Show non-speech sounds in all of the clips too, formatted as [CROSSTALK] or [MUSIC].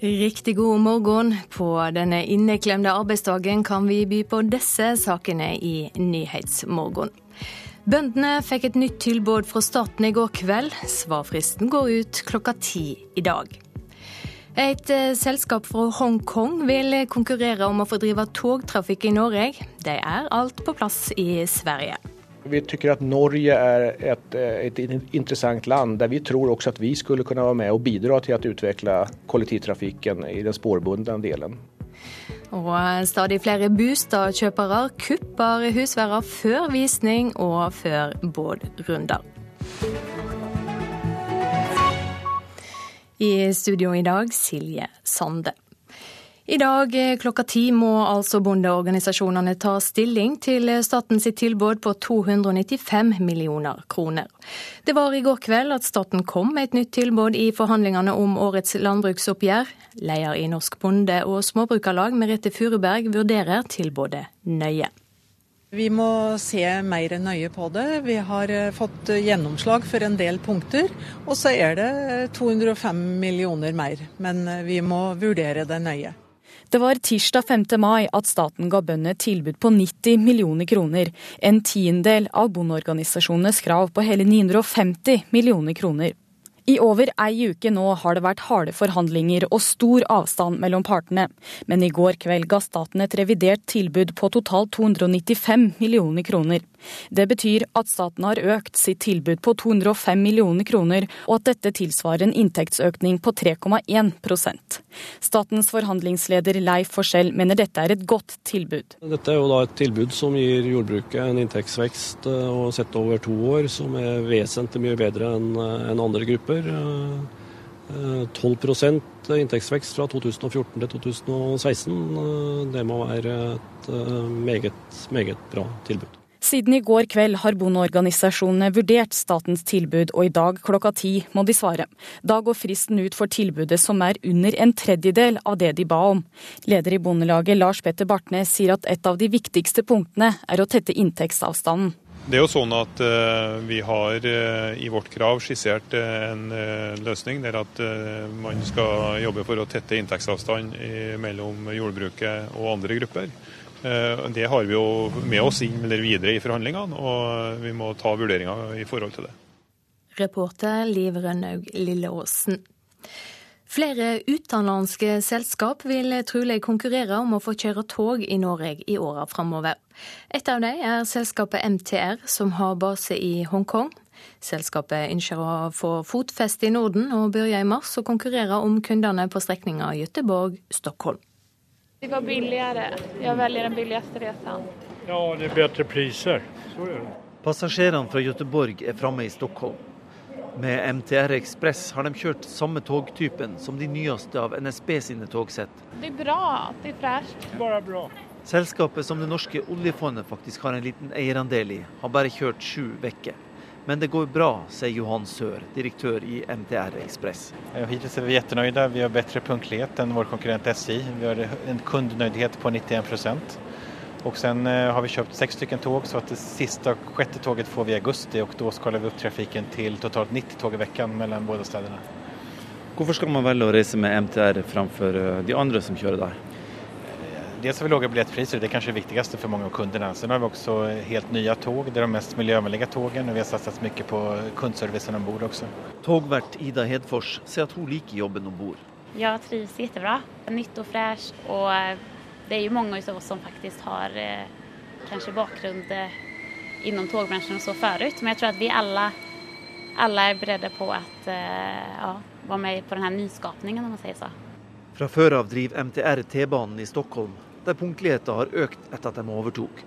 Riktig god morgen. På denne inneklemte arbeidsdagen kan vi by på disse sakene i Nyhetsmorgen. Bøndene fikk et nytt tilbud fra staten i går kveld. Svarfristen går ut klokka ti i dag. Et eh, selskap fra Hongkong vil konkurrere om å få drive togtrafikk i Norge. De er alt på plass i Sverige. Vi tycker at Norge er et, eh, et interessant land der vi tror også at vi skulle kunne være med og bidra til å utvikle kollektivtrafikken i den spårbundne delen. Og stadig flere Bustad-kjøpere kupper husværer før visning og før båtrunder. I studio i dag Silje Sande. I dag eh, klokka ti må altså bondeorganisasjonene ta stilling til statens tilbud på 295 millioner kroner. Det var i går kveld at staten kom med et nytt tilbud i forhandlingene om årets landbruksoppgjør. Leder i Norsk Bonde- og Småbrukarlag, Merete Furuberg, vurderer tilbudet nøye. Vi må se mer nøye på det. Vi har eh, fått gjennomslag for en del punkter. Og så er det 205 millioner mer. Men eh, vi må vurdere det nøye. Det var tirsdag 5. mai at staten ga bøndene tilbud på 90 millioner kroner, en tiendedel av bondeorganisasjonenes krav på hele 950 millioner kroner. I over ei uke nå har det vært harde forhandlinger og stor avstand mellom partene. Men i går kveld ga staten et revidert tilbud på totalt 295 millioner kroner. Det betyr at staten har økt sitt tilbud på 205 millioner kroner, og at dette tilsvarer en inntektsøkning på 3,1% Statens forhandlingsleder Leif Forskjell mener dette er et godt tilbud. Dette er jo da et tilbud som gir jordbruket en inntektsvekst eh, og sett over to år som er vesentlig mye bedre enn eh, andre grupper. 12 eh, inntektsvekst fra 2014 til 2016. Det må være et meget, meget bra tilbud. Siden i går kveld har bondeorganisasjonene vurdert statens tilbud, og i dag klokka ti må de svare. Da går fristen ut for tilbudet som er under en tredjedel av det de ba om. Leder i Bondelaget Lars Petter Bartnes sier at et av de viktigste punktene er å tette inntektsavstanden. Det er jo sånn at uh, Vi har uh, i vårt krav skissert uh, en løsning der at man skal jobbe for å tette inntektsavstand mellom jordbruket og andre grupper. Eh, det har vi jo med oss inn eller videre i forhandlingene, og vi må ta vurderinger i forhold til det. Reporter Liv Rønnaug Lilleåsen. Flere utenlandske selskap vil trolig konkurrere om å få kjøre tog i Norge i åra framover. Et av dem er selskapet MTR, som har base i Hongkong. Selskapet ønsker å få fotfeste i Norden og begynner i mars å konkurrere om kundene på strekninga Göteborg-Stockholm. Det var billigere. Jeg velger den billigste reisen. Ja, det er bedre priser. Passasjerene fra Göteborg er framme i Stockholm. Med MTR Ekspress har de kjørt samme togtypen som de nyeste av NSB sine togsett. Det er bra, det er fresht. Bare bra. Selskapet som det norske oljefondet faktisk har en liten eierandel i, har bare kjørt sju uker. Men det går bra, sier Johan Sør, direktør i MTR Ekspress. Hittil er vi kjempefornøyde. Vi har bedre punktlighet enn vår konkurrent SI. Vi har en kundenøydighet på 91 og så eh, har vi kjøpt seks stykker tog, så at det siste sjette toget får vi i august. Og da skaler vi opp trafikken til totalt 90 tog i uka mellom begge stedene. Hvorfor skal man velge å reise med MTR framfor eh, de andre som kjører der? Dels har vi låga biljettpriser, det är kanske det viktigste för många av kunderna. Sen har vi också helt nya tåg, det är de mest miljövänliga tågen och vi har satsat mycket på kundservicen ombord också. også. Togvert Ida Hedfors sier at hun liker jobben ombord. Jag trivs jättebra. Nytt och fräscht Og eh, det är ju många av oss som faktiskt har kanske bakgrund inom tågbranschen och så förut. Men jag tror att vi alla, alla är beredda på att ja, vara med på denne nyskapningen, om man säger så. Fra før av driver MTR T-banen i Stockholm der punktligheten har økt etter at de overtok.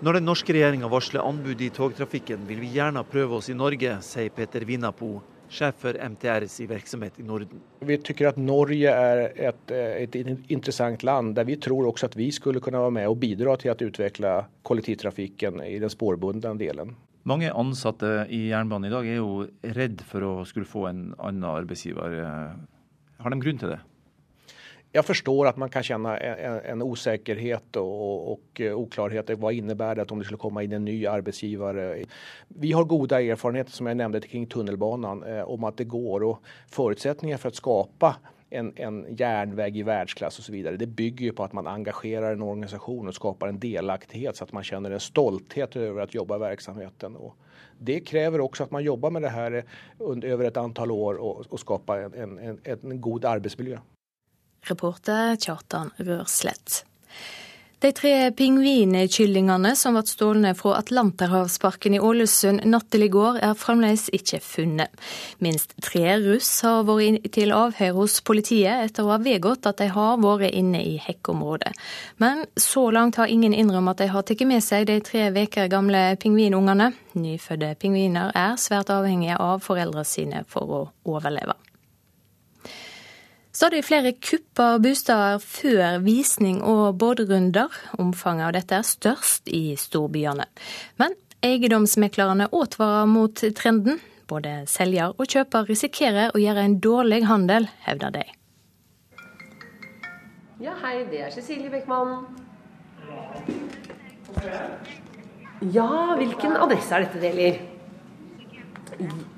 Når den norske regjeringa varsler anbud i togtrafikken, vil vi gjerne prøve oss i Norge, sier Peter Vinapo, sjef for MTRs virksomhet i Norden. Vi syns at Norge er et, et, interessant land der vi tror også at vi skulle kunne være med og bidra til å utvikle kollektivtrafikken i den sporbundne delen. Mange ansatte i jernbanen i dag er jo redd for å skulle få en annen arbeidsgiver. Har de grunn til det? Jag förstår att man kan känna en, en osäkerhet och, och oklarhet. Vad innebär det om det skulle komma in en ny arbetsgivare? Vi har goda erfarenheter som jag nämnde kring tunnelbanan eh, om att det går och förutsättningar för att skapa en, en järnväg i världsklass och så vidare. Det bygger ju på att man engagerar en organisation och skapar en delaktighet så att man känner en stolthet över att jobba i verksamheten. Och det kräver också att man jobbar med det här under, över ett antal år och, och skapar en, en, en, en god arbetsmiljö. Reporter Kjartan Rørslett. De tre pingvinkyllingene som ble stjålet fra Atlanterhavsparken i Ålesund natt til i går, er fremdeles ikke funnet. Minst tre russ har vært til avhør hos politiet etter å ha vedgått at de har vært inne i hekkeområdet. Men så langt har ingen innrømmet at de har tatt med seg de tre uker gamle pingvinungene. Nyfødte pingviner er svært avhengige av foreldrene sine for å overleve. Stadig flere kupper bosteder før visning og båtrunder. Omfanget av dette er størst i storbyene. Men eiendomsmeklerne advarer mot trenden. Både selger og kjøper risikerer å gjøre en dårlig handel, hevder de. Ja, hei, det er Cecilie Beckmann. Ja, hvilken adresse er dette det gjelder?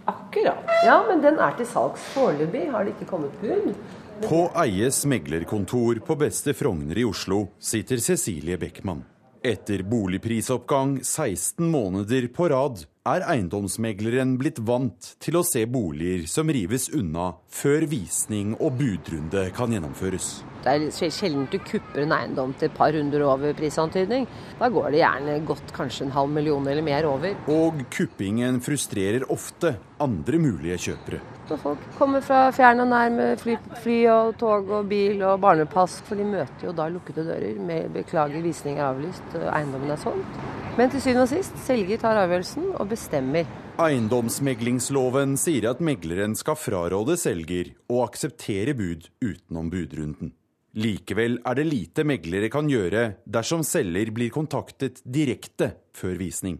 Akkurat. Ja, men den er til salgs foreløpig. Har det ikke kommet bud? På Eies meglerkontor på Beste Frogner i Oslo sitter Cecilie Beckmann. Etter boligprisoppgang 16 måneder på rad er eiendomsmegleren blitt vant til å se boliger som rives unna før visning og budrunde kan gjennomføres. Det er sjelden du kupper en eiendom til et par hundre over prisantydning. Da går det gjerne godt kanskje en halv million eller mer over. Og kuppingen frustrerer ofte andre mulige kjøpere. Så folk kommer fra fjern og nær med fly, fly, og tog og bil og barnepass, for de møter jo da lukkede dører med 'beklager, visning er avlyst, eiendommen er solgt'. Men til syvende og sist, selger tar avgjørelsen og bestemmer. Eiendomsmeglingsloven sier at megleren skal fraråde selger å akseptere bud utenom budrunden. Likevel er det lite meglere kan gjøre dersom selger blir kontaktet direkte før visning.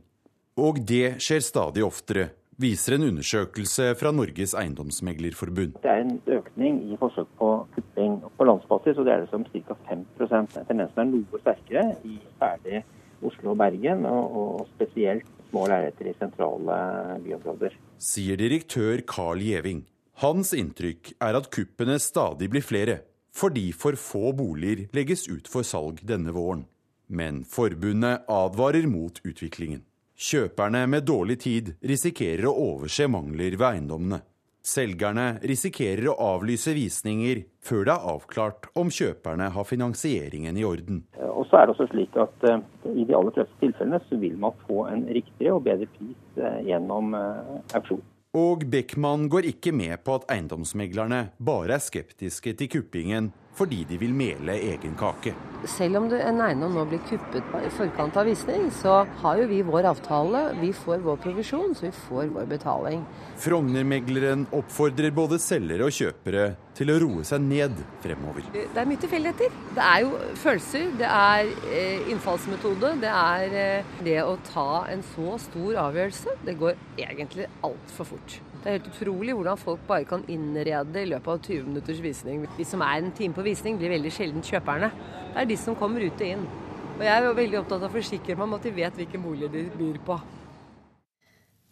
Og det skjer stadig oftere, viser en undersøkelse fra Norges eiendomsmeglerforbund. Det er en økning i forsøk på kupping. På landsbasis og det er det som ca. 5% Tendensen er noe sterkere i ferdig Oslo og Bergen, og, og spesielt små leiligheter i sentrale byområder. Sier direktør Carl Gjeving. Hans inntrykk er at kuppene stadig blir flere, fordi for få boliger legges ut for salg denne våren. Men forbundet advarer mot utviklingen. Kjøperne med dårlig tid risikerer å overse mangler ved eiendommene. Selgerne risikerer å avlyse visninger før det er avklart om kjøperne har finansieringen i orden. Og så er det også slik at uh, I de aller fleste tilfellene så vil man få en riktigere og bedre pris uh, gjennom auksjon. Og Beckmann går ikke med på at eiendomsmeglerne bare er skeptiske til kuppingen fordi de vil mele egen kake. Selv om en eiendom nå blir kuppet i forkant av visning, så har jo vi vår avtale. Vi får vår provisjon, så vi får vår betaling. Frogner-megleren oppfordrer både selgere og kjøpere til å roe seg ned fremover. Det er mye tilfeldigheter. Det er jo følelser, det er eh, innfallsmetode. Det er eh, det å ta en så stor avgjørelse. Det går egentlig altfor fort. Det er helt utrolig hvordan folk bare kan innrede i løpet av 20 minutters visning. De som er en time på visning, blir veldig sjelden kjøperne. Det er de som kommer ut og inn. Og jeg er jo veldig opptatt av å forsikre meg om at de vet hvilken bolig de byr på.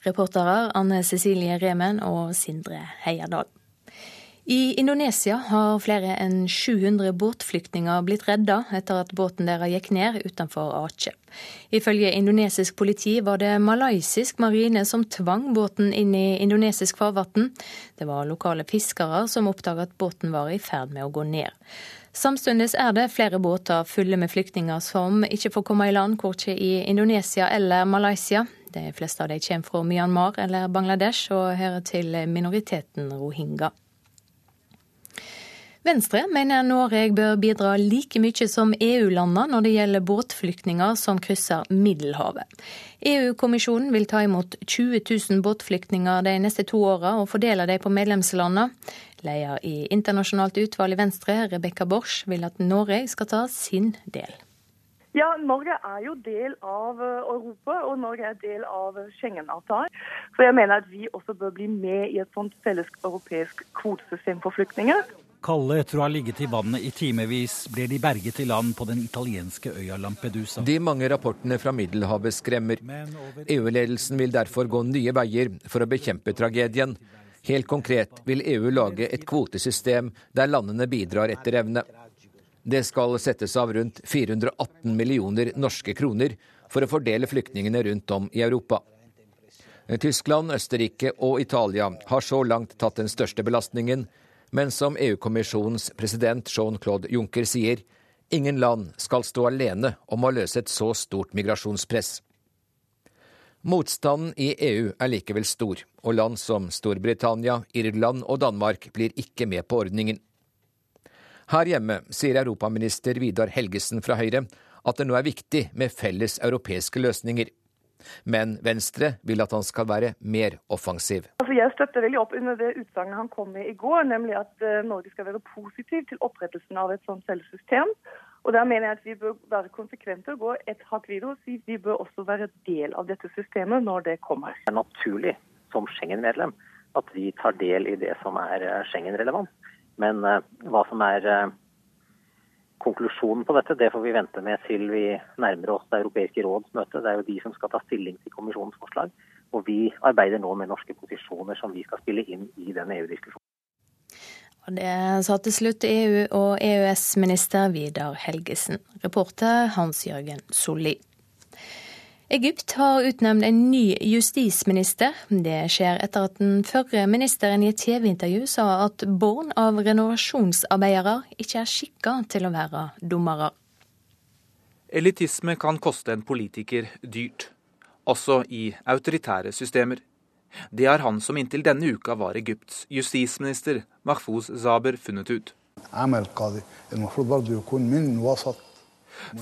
Reportere Anne Cecilie Remen og Sindre Heierdal. I Indonesia har flere enn 700 båtflyktninger blitt redda etter at båten deres gikk ned utenfor Aceh. Ifølge indonesisk politi var det malaysisk marine som tvang båten inn i indonesisk farvann. Det var lokale fiskere som oppdaget at båten var i ferd med å gå ned. Samtidig er det flere båter fulle med flyktninger som ikke får komme i land, korkje i Indonesia eller Malaysia. De fleste av dem kommer fra Myanmar eller Bangladesh, og hører til minoriteten rohingya. Venstre mener Norge bør bidra like mye som EU-landene når det gjelder båtflyktninger som krysser Middelhavet. EU-kommisjonen vil ta imot 20 000 båtflyktninger de neste to åra og fordele dem på medlemslandene. Leder i internasjonalt utvalg i Venstre, Rebekka Borch, vil at Norge skal ta sin del. Ja, Norge er jo del av eh, Europa, og Norge er del av Schengen-avtalen. Så jeg mener at vi også bør bli med i et sånt felles europeisk kvotesystem for flyktninger. Kalde etter å ha ligget i vannet i timevis, ble de berget i land på den italienske øya Lampedusa. De mange rapportene fra Middelhavet skremmer. EU-ledelsen vil derfor gå nye veier for å bekjempe tragedien. Helt konkret vil EU lage et kvotesystem der landene bidrar etter evne. Det skal settes av rundt 418 millioner norske kroner for å fordele flyktningene rundt om i Europa. Tyskland, Østerrike og Italia har så langt tatt den største belastningen, men som EU-kommisjonens president Jean-Claude Juncker sier, ingen land skal stå alene om å løse et så stort migrasjonspress. Motstanden i EU er likevel stor, og land som Storbritannia, Irland og Danmark blir ikke med på ordningen. Her hjemme sier europaminister Vidar Helgesen fra Høyre at det nå er viktig med felles europeiske løsninger. Men Venstre vil at han skal være mer offensiv. Altså jeg støtter veldig opp under det utsagnet han kom med i går, nemlig at uh, Norge skal være positiv til opprettelsen av et sånt selvsystem. Og der mener jeg at vi bør være konsekvente og gå et hakk videre og si vi bør også være del av dette systemet når det kommer. Det er naturlig som Schengen-medlem at vi tar del i det som er eh, Schengen-relevant. Men uh, hva som er uh, konklusjonen på dette, det får vi vente med til vi nærmer oss Det europeiske råds møte. Det er jo de som skal ta stilling til kommisjonens forslag. Og vi arbeider nå med norske posisjoner som vi skal spille inn i den EU-diskusjonen. Og det sa til slutt EU- og EØS-minister Vidar Helgesen. Reporter Hans-Jørgen Solli. Egypt har utnevnt en ny justisminister. Det skjer etter at den førre ministeren i et TV-intervju sa at barn av renovasjonsarbeidere ikke er skikka til å være dommere. Elitisme kan koste en politiker dyrt, også i autoritære systemer. Det har han som inntil denne uka var Egypts justisminister, Mahfouz Zaber, funnet ut.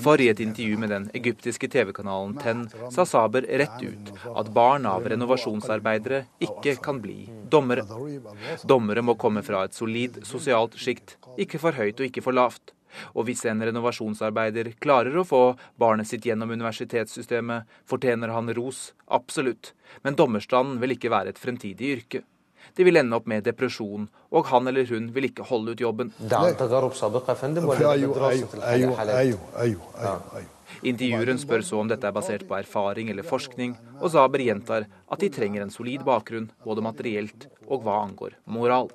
For i et intervju med den egyptiske TV-kanalen TEN sa Saber rett ut at barn av renovasjonsarbeidere ikke kan bli dommere. Dommere må komme fra et solid sosialt sjikt, ikke for høyt og ikke for lavt. Og hvis en renovasjonsarbeider klarer å få barnet sitt gjennom universitetssystemet, fortjener han ros, absolutt, men dommerstanden vil ikke være et fremtidig yrke. De vil ende opp med depresjon, og han eller hun vil ikke holde ut jobben. Intervjueren spør så om dette er basert på erfaring eller forskning, og Zaber gjentar at de trenger en solid bakgrunn, både materielt og hva angår moral.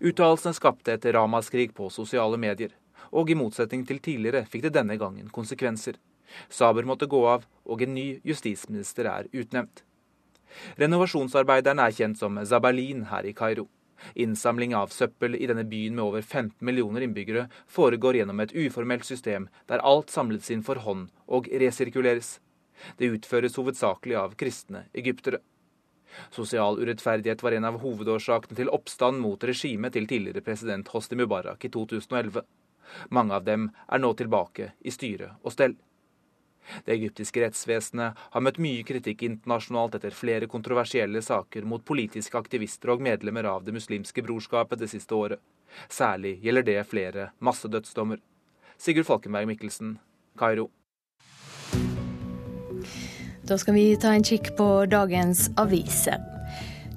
Uttalelsene skapte et ramaskrik på sosiale medier, og i motsetning til tidligere fikk det denne gangen konsekvenser. Saber måtte gå av, og en ny justisminister er utnevnt. Renovasjonsarbeideren er kjent som Zabalin her i Kairo. Innsamling av søppel i denne byen med over 15 millioner innbyggere foregår gjennom et uformelt system der alt samles inn for hånd og resirkuleres. Det utføres hovedsakelig av kristne egyptere. Sosial urettferdighet var en av hovedårsakene til oppstand mot regimet til tidligere president Hosni Mubarak i 2011. Mange av dem er nå tilbake i styre og stell. Det egyptiske rettsvesenet har møtt mye kritikk internasjonalt etter flere kontroversielle saker mot politiske aktivister og medlemmer av Det muslimske brorskapet det siste året. Særlig gjelder det flere massedødsdommer. Sigurd Falkenberg Mikkelsen, Kairo. Da skal vi ta en kikk på dagens aviser.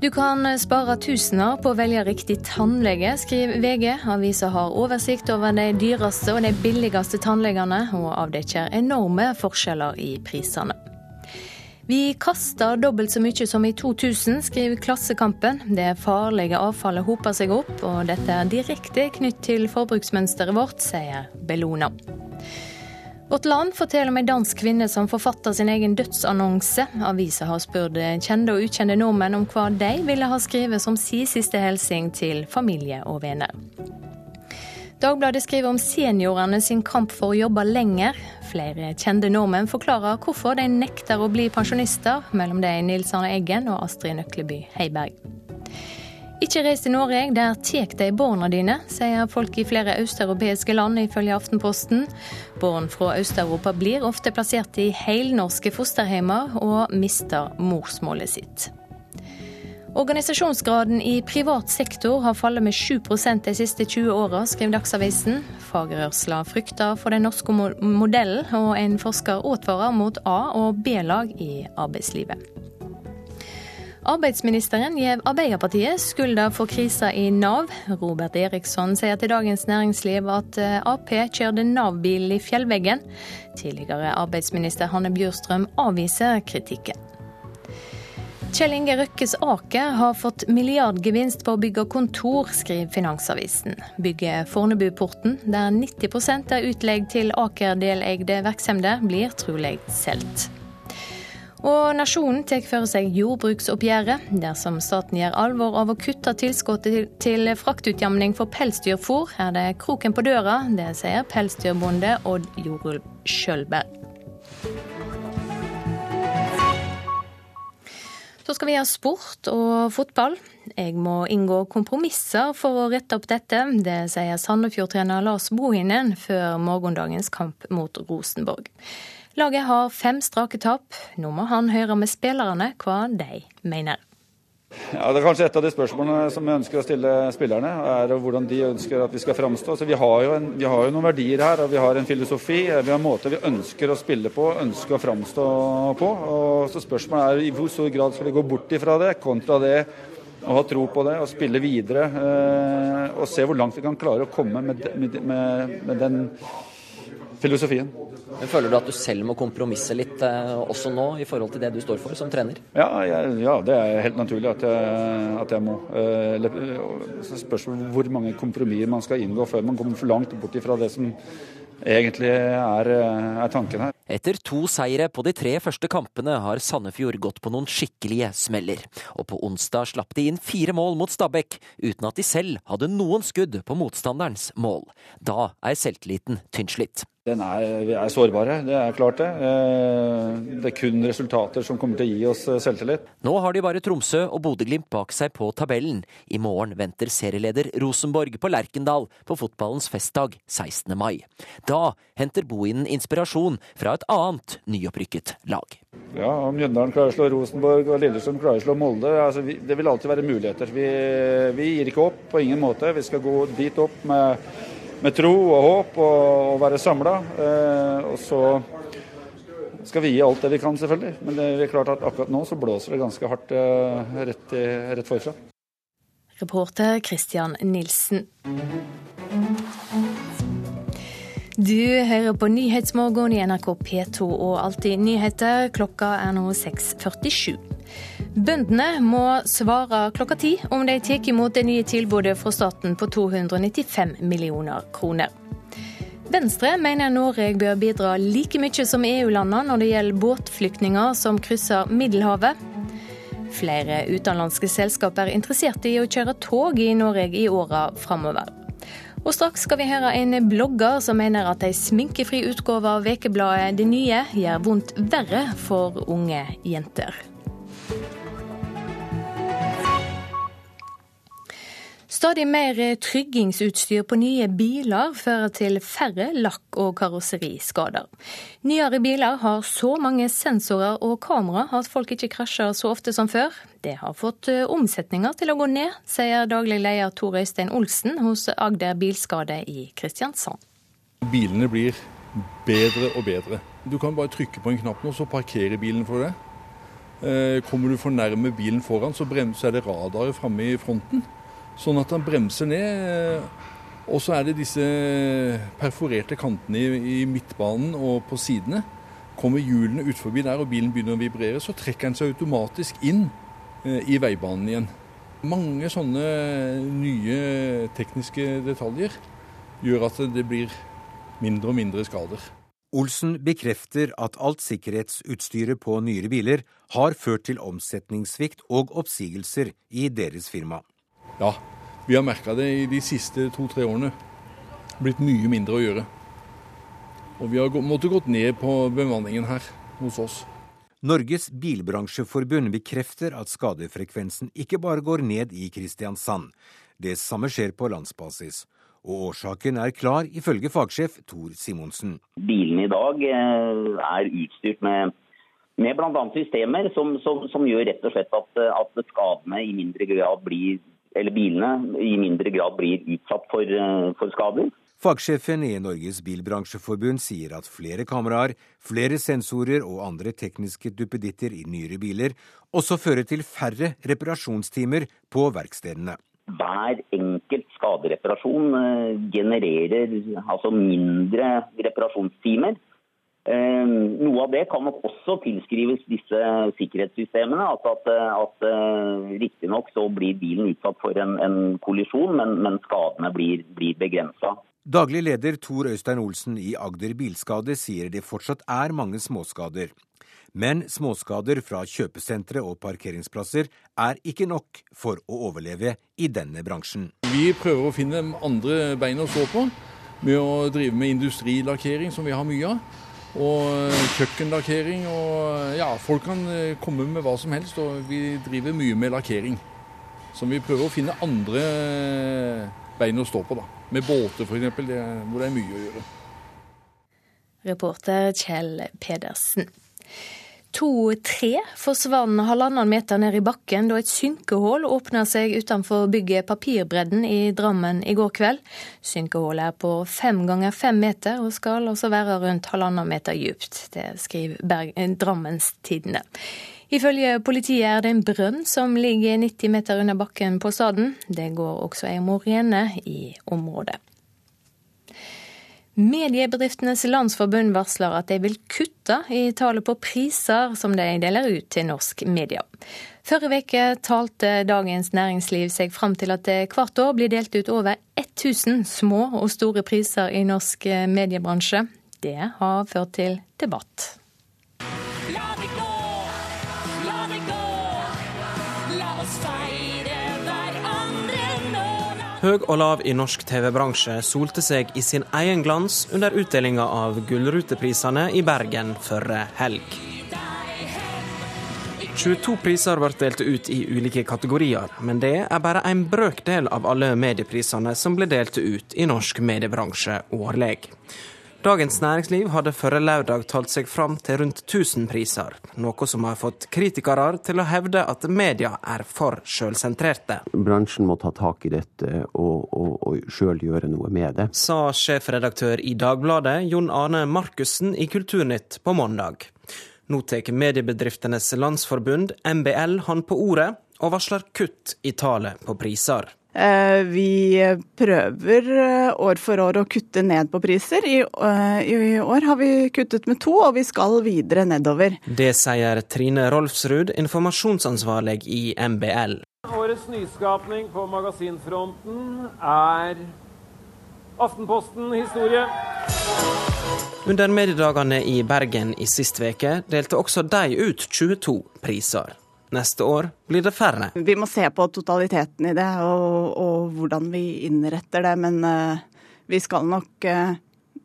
Du kan spare tusener på å velge riktig tannlege, skriver VG. Avisa har oversikt over de dyreste og de billigste tannlegene, og avdekker enorme forskjeller i prisene. Vi kaster dobbelt så mye som i 2000, skriver Klassekampen. Det farlige avfallet hoper seg opp, og dette er direkte knytt til forbruksmønsteret vårt, sier Bellona. Vårt Land forteller om ei dansk kvinne som forfatter sin egen dødsannonse. Avisa har spurt kjente og ukjente nordmenn om hva de ville ha skrevet som si siste hilsen til familie og venner. Dagbladet skriver om seniorene sin kamp for å jobbe lenger. Flere kjente nordmenn forklarer hvorfor de nekter å bli pensjonister, mellom de Nils Arne Eggen og Astrid Nøkleby Heiberg. Ikke reis til Norge, der tek de barna dine, sier folk i flere østeuropeiske land, ifølge Aftenposten. Barn fra Øst-Europa blir ofte plassert i helnorske fosterhjemmer og mister morsmålet sitt. Organisasjonsgraden i privat sektor har fallet med 7% de siste 20 åra, skriver Dagsavisen. Fagrørsla frykter for den norske modellen, og en forsker advarer mot A- og B-lag i arbeidslivet. Arbeidsministeren gir Arbeiderpartiet skylda for krisa i Nav. Robert Eriksson sier til Dagens Næringsliv at eh, Ap kjørte Nav-bil i fjellveggen. Tidligere arbeidsminister Hanne Bjurstrøm avviser kritikken. Kjell Inge Røkkes Aker har fått milliardgevinst på å bygge kontor, skriver Finansavisen. Bygget Fornebuporten, der 90% er utleid til Aker-deleide virksomheter, blir trolig solgt. Og Nasjonen tar for seg jordbruksoppgjøret. Dersom staten gjør alvor av å kutte tilskuddet til fraktutjamning for pelsdyrfôr, er det kroken på døra. Det sier pelsdyrbonde Odd Jorulv Skjølberg. Så skal vi ha sport og fotball. Jeg må inngå kompromisser for å rette opp dette. Det sier Sandefjord-trener Lars Bohinen før morgendagens kamp mot Rosenborg. Laget har fem strake tap. Nå må han høre med spillerne hva de mener. Ja, det er kanskje et av de spørsmålene som vi ønsker å stille spillerne. er Hvordan de ønsker at vi skal framstå. Så vi har, en, vi har, jo noen verdier her, og vi har en filosofi. Vi har en måte vi ønsker å spille på, ønsker å framstå på. Og så Spørsmålet er i hvor stor grad skal vi gå bort ifra det, kontra det å ha tro på det og spille videre. Eh, og se hvor langt vi kan klare å komme med, med, med, med den filosofien. Men Føler du at du selv må kompromisse litt eh, også nå, i forhold til det du står for som trener? Ja, jeg, ja det er helt naturlig at jeg, at jeg må. Eh, så spørs hvor mange kompromisser man skal inngå før man kommer for langt bort fra det som egentlig er, er, tanken her. Etter to seire på de tre første kampene har Sandefjord gått på noen skikkelige smeller. Og på onsdag slapp de inn fire mål mot Stabæk, uten at de selv hadde noen skudd på motstanderens mål. Da er selvtilliten tynnslitt. Den er, vi er sårbare, det er klart det. Eh, det er kun resultater som kommer til å gi oss eh, selvtillit. Nå har de bare Tromsø og Bodø-Glimt bak seg på tabellen. I morgen venter serieleder Rosenborg på Lerkendal på fotballens festdag 16. mai. Da henter Bohinen inspirasjon fra et annet nyopprykket lag. Ja, Om Mjøndalen klarer å slå Rosenborg og Lillestrøm klarer å slå Molde, altså vi, det vil alltid være muligheter. Vi, vi gir ikke opp på ingen måte. Vi skal gå dit opp med med tro og håp og, og være samla. Eh, og så skal vi gi alt det vi kan, selvfølgelig. Men det er klart at akkurat nå så blåser det ganske hardt eh, rett, i, rett forfra. Reporter Christian Nilsen. Du hører på Nyhetsmorgen i NRK P2 og Alltid nyheter. Klokka er nå 6.47. Bøndene må svare klokka ti om de tar imot det nye tilbudet fra staten på 295 millioner kroner. Venstre mener Norge bør bidra like mye som EU-landene når det gjelder båtflyktninger som krysser Middelhavet. Flere utenlandske selskap er interessert i å kjøre tog i Norge i åra framover. Og straks skal vi høre en blogger som mener at ei sminkefri utgave av ukebladet Det Nye gjør vondt verre for unge jenter. Stadig mer tryggingsutstyr på nye biler fører til færre lakk- og karosseriskader. Nyere biler har så mange sensorer og kamera at folk ikke krasjer så ofte som før. Det har fått eh, omsetninga til å gå ned, sier daglig leder Tor Øystein Olsen hos Agder Bilskade i Kristiansand. Bilene blir bedre og bedre. Du kan bare trykke på en knapp nå, så parkerer bilen for deg. Eh, kommer du for nærme bilen foran, så bremser det radaret framme i fronten sånn at han bremser ned. Og så er det disse perforerte kantene i, i midtbanen og på sidene. Kommer hjulene ut forbi der og bilen begynner å vibrere, så trekker den seg automatisk inn eh, i veibanen igjen. Mange sånne nye tekniske detaljer gjør at det blir mindre og mindre skader. Olsen bekrefter at alt sikkerhetsutstyret på nyere biler har ført til omsetningssvikt og oppsigelser i deres firma. Ja, vi har merka det i de siste to-tre årene. Blitt mye mindre å gjøre. Og vi har måttet gått ned på bemanningen her hos oss. Norges bilbransjeforbund bekrefter at skadefrekvensen ikke bare går ned i Kristiansand. Det samme skjer på landsbasis. Og årsaken er klar, ifølge fagsjef Tor Simonsen. Bilene i dag eh, er utstyrt med, med bl.a. systemer som, som, som, gjør rett og slett at, at skadene i mindre grad blir eller bilene i mindre grad blir utsatt for, eh, for skader. Fagsjefen i Norges bilbransjeforbund sier at flere kameraer, flere sensorer og andre tekniske duppeditter i nyere biler også fører til færre reparasjonstimer på verkstedene. Hver enkelt skadereparasjon eh, genererer altså mindre reparasjonstimer. Eh, noe av det kan nok også tilskrives disse sikkerhetssystemene. Altså at, at uh, Riktignok så blir bilen utsatt for en, en kollisjon, men, men, skadene blir, blir begrensa. Daglig leder Tor Øystein Olsen i Agder Bilskade sier det fortsatt er mange småskader. Men småskader fra kjøpesentre og parkeringsplasser er ikke nok for å overleve i denne bransjen. Vi prøver å finne andre bein å stå på med å drive med industrilakkering, som vi har mye av. Og kjøkkenlakkering. Og ja, folk kan eh, komme med hva som helst, og vi driver mye med lakkering. Så vi prøver å finne andre bein å stå på, da. Med båter f.eks., hvor det er mye å gjøre. Reporter Kjell Pedersen. To tre forsvant halvannen meter ned i bakken da et synkehull åpna seg utenfor bygget Papirbredden i Drammen i går kveld. Synkehullet er på fem ganger fem meter og skal altså være rundt halvannen meter dypt. Det skriver Berg Drammens Drammenstidene. Ifølge politiet er det en brønn som ligger 90 meter under bakken på staden. Det går også ei morene i området. Mediebedriftenes landsforbund varsler at de vil kutte i tallet på priser som de deler ut til norsk media. Forrige uke talte Dagens Næringsliv seg fram til at det hvert år blir delt ut over 1000 små og store priser i norsk mediebransje. Det har ført til debatt. Høg og lav i norsk TV-bransje solte seg i sin egen glans under utdelinga av Gullruteprisene i Bergen førre helg. 22 priser ble delt ut i ulike kategorier, men det er bare en brøkdel av alle medieprisene som ble delt ut i norsk mediebransje årlig. Dagens Næringsliv hadde forrige lørdag talt seg fram til rundt 1000 priser, noe som har fått kritikere til å hevde at media er for sjølsentrerte. Bransjen må ta tak i dette og, og, og sjøl gjøre noe med det. Sa sjefredaktør i Dagbladet Jon Arne Markussen i Kulturnytt på mandag. Nå tar Mediebedriftenes Landsforbund, MBL, han på ordet og varsler kutt i tallet på priser. Eh, vi prøver eh, år for år å kutte ned på priser. I, eh, I, år har vi kuttet med to, og vi skal videre nedover. Det sier Trine Rolfsrud, informasjonsansvarlig i MBL. Årets nyskapning på magasinfronten er Aftenposten-historie. Under mediedagene i Bergen i sist veke delte også de ut 22 priser. Neste år blir det færre. Vi må se på totaliteten i det og, og hvordan vi innretter det, men uh, vi skal nok uh,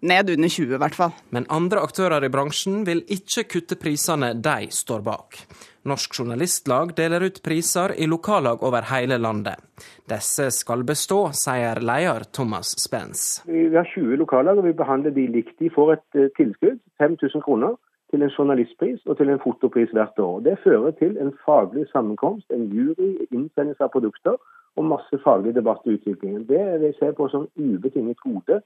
ned under 20 i hvert fall. Men andre aktører i bransjen vil ikke kutte prisene de står bak. Norsk Journalistlag deler ut priser i lokallag over hele landet. Disse skal bestå, sier leder Thomas Spence. Vi har 20 lokallag, og vi behandler de likt. De får et uh, tilskudd, 5000 kroner til en journalistpris og til en fotopris hvert år. Det fører til en faglig sammenkomst, en jury, innsendelse av produkter og masse faglig debatt i utviklingen. Det det jeg på som ubetinget gode.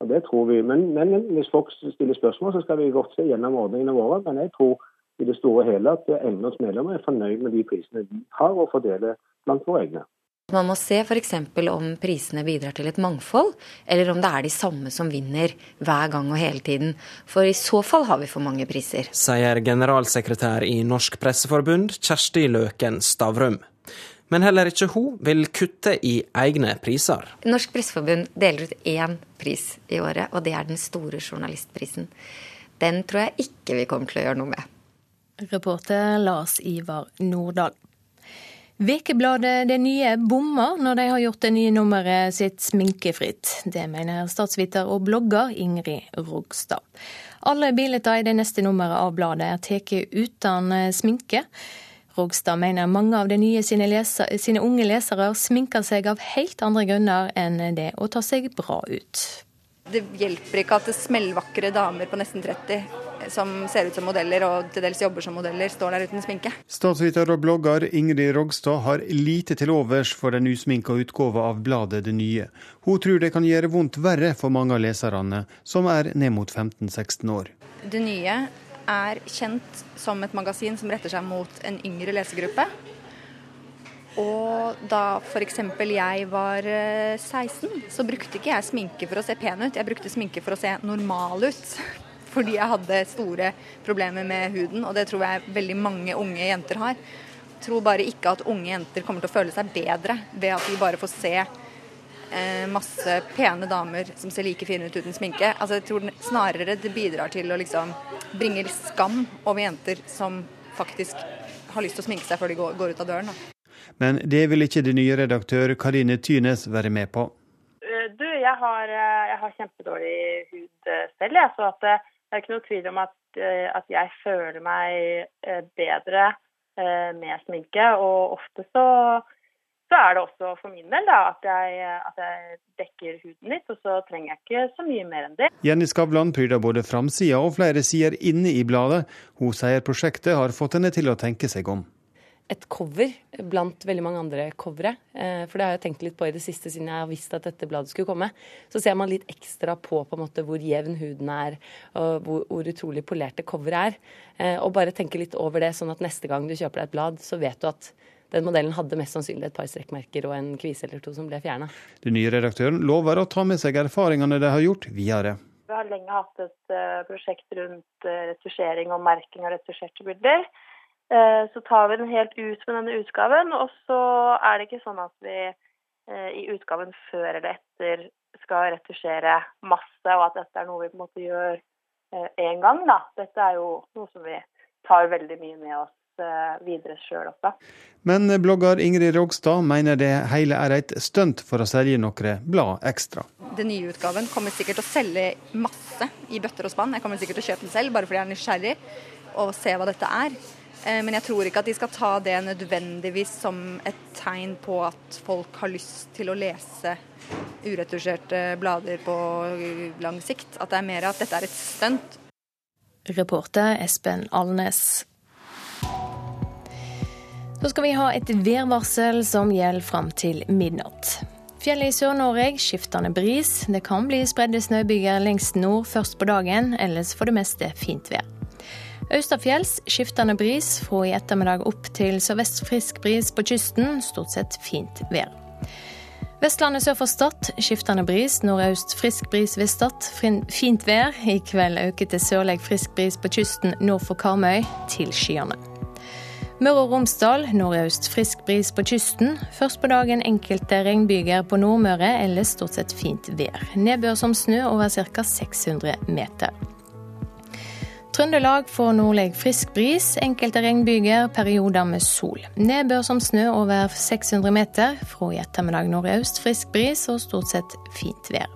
Og det tror vi. Men, men, hvis folk stiller spørsmål, så skal vi godt se gjennom ordningene våre. Men jeg tror i det store og hele at LNOs medlemmer er fornøyd med de prisene de har å fordele blant våre egne. Man må se f.eks. om prisene bidrar til et mangfold, eller om det er de samme som vinner hver gang og hele tiden. For i så fall har vi for mange priser. Sier generalsekretær i Norsk Presseforbund, Kjersti Løken Stavrum. Men heller ikke hun vil kutte i egne priser. Norsk Presseforbund deler ut én pris i året, og det er den store journalistprisen. Den tror jeg ikke vi kommer til å gjøre noe med. Reporter Lars Ivar Nordahl. Vekebladet Det Nye bommer når de har gjort det nye nummeret sitt sminkefritt. Det mener statsviter og blogger Ingrid Rogstad. Alle bilder i det neste nummeret av bladet er tatt uten eh, sminke. Rogstad mener mange av de nye sine, leser, sine unge lesere sminker seg av helt andre grunner enn det å ta seg bra ut. Det hjelper ikke at det smellvakre damer på nesten 30 som ser ut som modeller og til dels jobber som modeller, står der uten sminke. Statsviter og blogger Ingrid Rogstad har lite til overs for den usminka utgåva av bladet Det Nye. Hun tror det kan gjøre vondt verre for mange av leserne, som er ned mot 15-16 år. Det Nye er kjent som et magasin som retter seg mot en yngre lesegruppe. Og da f.eks. jeg var 16, så brukte ikke jeg sminke for å se pen ut, jeg brukte sminke for å se normal ut. [LAUGHS] fordi jeg hadde store problemer med huden, og det tror jeg veldig mange unge jenter har. Jeg tror bare ikke at unge jenter kommer til å føle seg bedre ved at de bare får se eh, masse pene damer som ser like fine ut uten sminke. Altså, jeg tror snarere det bidrar til å liksom bringe skam over jenter som faktisk har lyst til å sminke seg før de går ut av døren. Da. Men det vil ikke den nye redaktør Karine Tynes være med på. Du, jeg har, jeg har kjempedårlig hud selv, jeg. Så det er ikke noe tvil om at, at jeg føler meg bedre med sminke. Og ofte så, så, er det også for min del da, at, jeg, at jeg dekker huden litt, og så trenger jeg ikke så mye mer enn det. Jenny Skavlan pryder både framsida og flere sider inne i bladet. Hun sier prosjektet har fått henne til å tenke seg om et cover blant veldig mange andre covere. For det har jeg tenkt litt på i det siste, siden jeg har visst at dette bladet skulle komme. Så ser man litt ekstra på, på måte, hvor jevn huden er, og hvor, hvor utrolig polerte coveret er. Og bare tenke litt over det, sånn at neste gang du kjøper deg et blad, så vet du at den modellen hadde mest sannsynlig et par strekkmerker og en kvise eller to som ble fjerna. Den nye redaktøren lover å ta med seg erfaringene de har gjort, videre. Vi har lenge hatt et prosjekt rundt retusjering og merking av retusjerte bilder. Så tar vi den helt ut med denne utgaven, og så er det ikke sånn at vi i utgaven før eller etter skal retusjere masse, og at dette er noe vi på en måte gjør én gang. da. Dette er jo noe som vi tar veldig mye med oss videre sjøl også. Men blogger Ingrid Rogstad mener det hele er et stunt for å selge noen blad ekstra. Den nye utgaven kommer sikkert til å selge masse i bøtter og spann. Jeg kommer sikkert til å kjøpe den selv, bare fordi jeg er nysgjerrig og se hva dette er. Men jeg tror ikke at de skal ta det nødvendigvis som et tegn på at folk har lyst til å lese uretusjerte blader på lang sikt. At det er mer at dette er et stunt. Reporter Espen Alnes. Så skal vi ha et værvarsel som gjelder fram til midnatt. Fjellet i Sør-Norge skiftende bris. Det kan bli spredde snøbyger lengst nord først på dagen, ellers for det meste fint vær. Østafjells skiftende bris, fra i ettermiddag opp til sørvest frisk bris på kysten. Stort sett fint vær. Vestlandet sør for Stad skiftende bris, nordøst frisk bris ved Stad. Fint vær. I kveld øker til sørlig frisk bris på kysten nord for Karmøy, til skyene. Møre og Romsdal nordøst frisk bris på kysten. Først på dagen enkelte regnbyger på Nordmøre, ellers stort sett fint vær. Nedbør som snø over ca. 600 meter. Trøndelag får nordlig frisk bris, enkelte regnbyger, perioder med sol. Nedbør som snø over 600 meter. Fra i ettermiddag nordøst frisk bris og stort sett fint vær.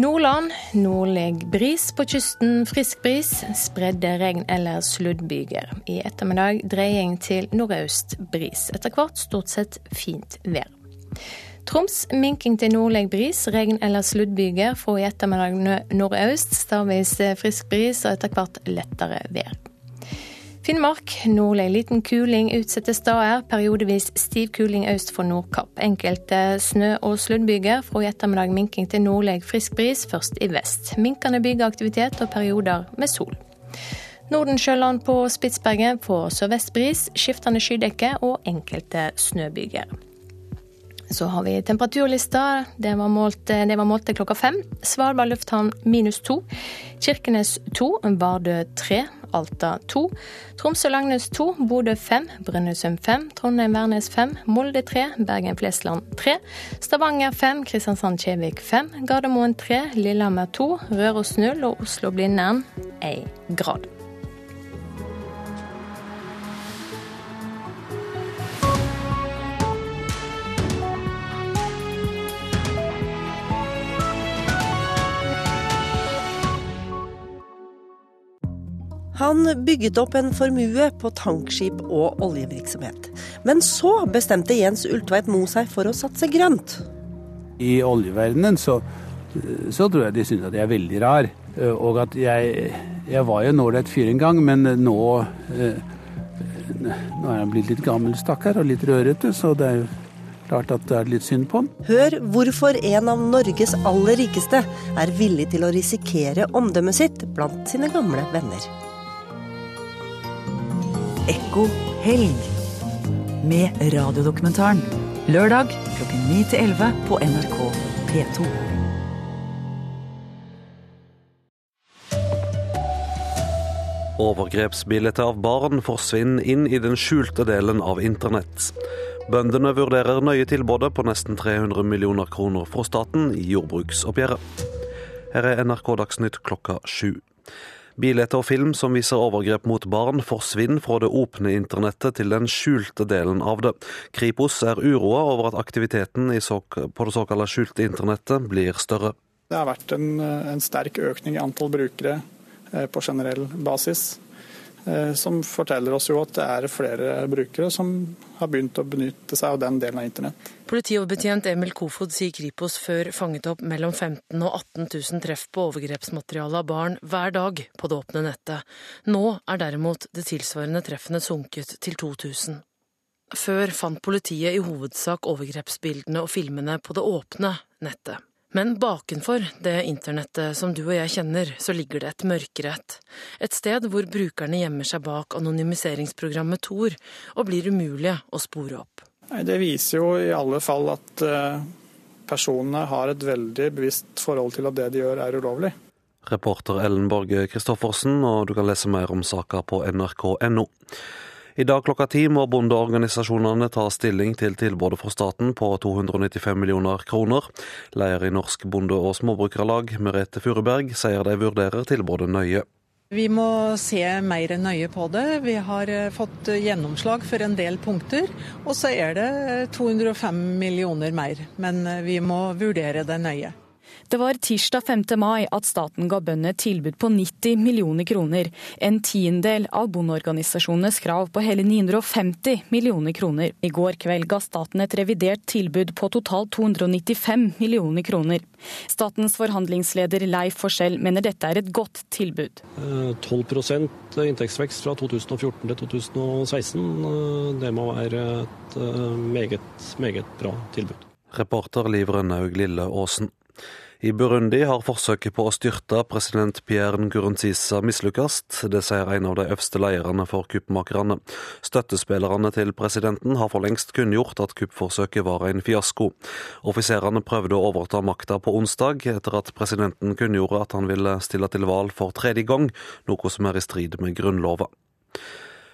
Nordland nordlig bris på kysten, frisk bris. Spredde regn- eller sluddbyger. I ettermiddag dreying til nordøst bris. Etter hvert stort sett fint vær. Troms minking til nordlig bris, regn- eller sluddbyger. Fra i ettermiddag nordøst stavvis frisk bris og etter hvert lettere vær. Finnmark nordlig liten kuling utsatte steder. Periodevis stiv kuling øst for Nordkapp. Enkelte snø- og sluddbyger. Fra i ettermiddag minking til nordlig frisk bris, først i vest. Minkende bygeaktivitet og perioder med sol. Nordensjøland på Spitsbergen får sørvest bris, skiftende skydekke og enkelte snøbyger. Så har vi temperaturlista. Det var målt, det var målt til klokka fem. Svalbard lufthavn minus to. Kirkenes to. Vardø tre. Alta to. Tromsø-Langnes to. Bodø fem. Brønnøysund fem. Trondheim-Værnes fem. Molde tre. Bergen-Flesland tre. Stavanger fem. Kristiansand-Kjevik fem. Gardermoen tre. Lillehammer to. Røros null. og Oslo-Blindern én grad. Han bygget opp en formue på tankskip og oljevirksomhet. Men så bestemte Jens Ulltveit Moe seg for å satse grønt. I oljeverdenen så, så tror jeg de syns at jeg er veldig rar. Og at jeg, jeg var jo en ålreit fyr en gang, men nå Nå er han blitt litt gammel stakkar og litt rørete, så det er jo klart at det er litt synd på han. Hør hvorfor en av Norges aller rikeste er villig til å risikere omdømmet sitt blant sine gamle venner. Ekko helg med radiodokumentaren. Lørdag klokken 9 til 11 på NRK P2. Overgrepsbildet av barn forsvinner inn i den skjulte delen av internett. Bøndene vurderer nøye tilbudet på nesten 300 millioner kroner fra staten i jordbruksoppgjøret. Her er NRK Dagsnytt klokka sju. Bilder og film som viser overgrep mot barn, forsvinner fra det åpne internettet til den skjulte delen av det. Kripos er uroa over at aktiviteten på det såkalte skjulte internettet blir større. Det har vært en, en sterk økning i antall brukere eh, på generell basis. Eh, som forteller oss jo at det er flere brukere som har begynt å benytte seg av den delen av internett. Politioverbetjent Emil Kofod sier Kripos før fanget opp mellom 15 og 18 000 treff på overgrepsmateriale av barn hver dag på det åpne nettet. Nå er derimot det tilsvarende treffene sunket til 2000. Før fant politiet i hovedsak overgrepsbildene og filmene på det åpne nettet. Men bakenfor det internettet som du og jeg kjenner, så ligger det et mørkere et. Et sted hvor brukerne gjemmer seg bak anonymiseringsprogrammet Tor, og blir umulige å spore opp. Det viser jo i alle fall at eh, personene har et veldig bevisst forhold til at det de gjør er ulovlig. Reporter Ellen Borge Christoffersen, og du kan lese mer om saka på nrk.no. I dag klokka ti må bondeorganisasjonene ta stilling til tilbudet fra staten på 295 millioner kroner. Leder i Norsk bonde- og småbrukerlag, Merete Furuberg, sier de vurderer tilbudet nøye. Vi må se mer nøye på det. Vi har eh, fått gjennomslag for en del punkter. Og så er det 205 millioner mer. Men eh, vi må vurdere det nøye. Det var tirsdag 5. mai at staten ga bøndene tilbud på 90 millioner kroner, en tiendedel av bondeorganisasjonenes krav på hele 950 millioner kroner. I går kveld ga staten et revidert tilbud på totalt 295 millioner kroner. Statens forhandlingsleder Leif Forskjell mener dette er et godt tilbud. 12 eh, inntektsvekst fra 2014 til 2016. Eh, det må være et eh, meget, meget bra tilbud. Reporter Liv Rønnaug Lille Aasen. I Burundi har forsøket på å styrte president Pierre Nkurunziza mislykkes. Det sier en av de øverste lederne for kuppmakerne. Støttespillerne til presidenten har for lengst kunngjort at kuppforsøket var en fiasko. Offiserene prøvde å overta makta på onsdag, etter at presidenten kunngjorde at han ville stille til valg for tredje gang, noe som er i strid med grunnloven.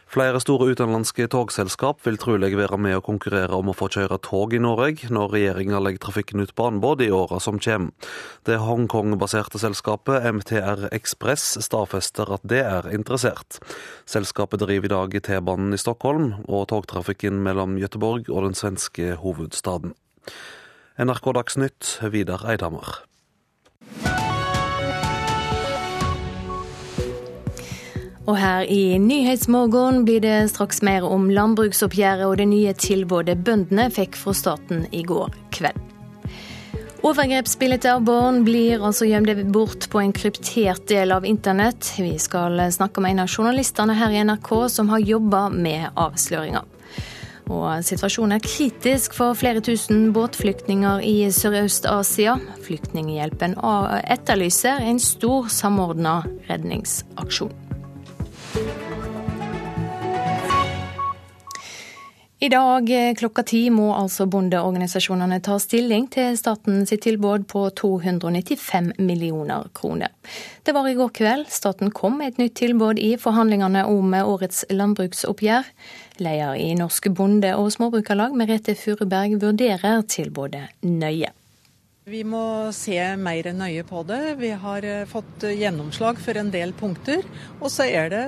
Flere store utenlandske togselskap vil trolig være med å konkurrere om å få kjøre tog i Norge, når regjeringa legger trafikken ut på anbud i åra som kommer. Det Hongkong-baserte selskapet MTR Ekspress stadfester at det er interessert. Selskapet driver i dag T-banen i Stockholm og togtrafikken mellom Gøteborg og den svenske hovedstaden. NRK Dagsnytt, Vidar Eidhammer. Og her i Nyhetsmorgen blir det straks mer om landbruksoppgjøret og det nye tilbudet bøndene fikk fra staten i går kveld. Overgrepsbilder av barn blir altså gjemt bort på en kryptert del av internett. Vi skal snakke med en av journalistene her i NRK som har jobba med avsløringa. Og situasjonen er kritisk for flere tusen båtflyktninger i Sørøst-Asia. Flyktninghjelpen etterlyser en stor samordna redningsaksjon. I dag eh, klokka ti må altså bondeorganisasjonene ta stilling til statens tilbud på 295 millioner kroner. Det var i går kveld staten kom med et nytt tilbud i forhandlingene om årets landbruksoppgjør. Leder i Norsk bonde- og småbrukarlag, Merete Furuberg, vurderer tilbudet nøye. Vi må se mer nøye på det. Vi har eh, fått gjennomslag for en del punkter. Og så er det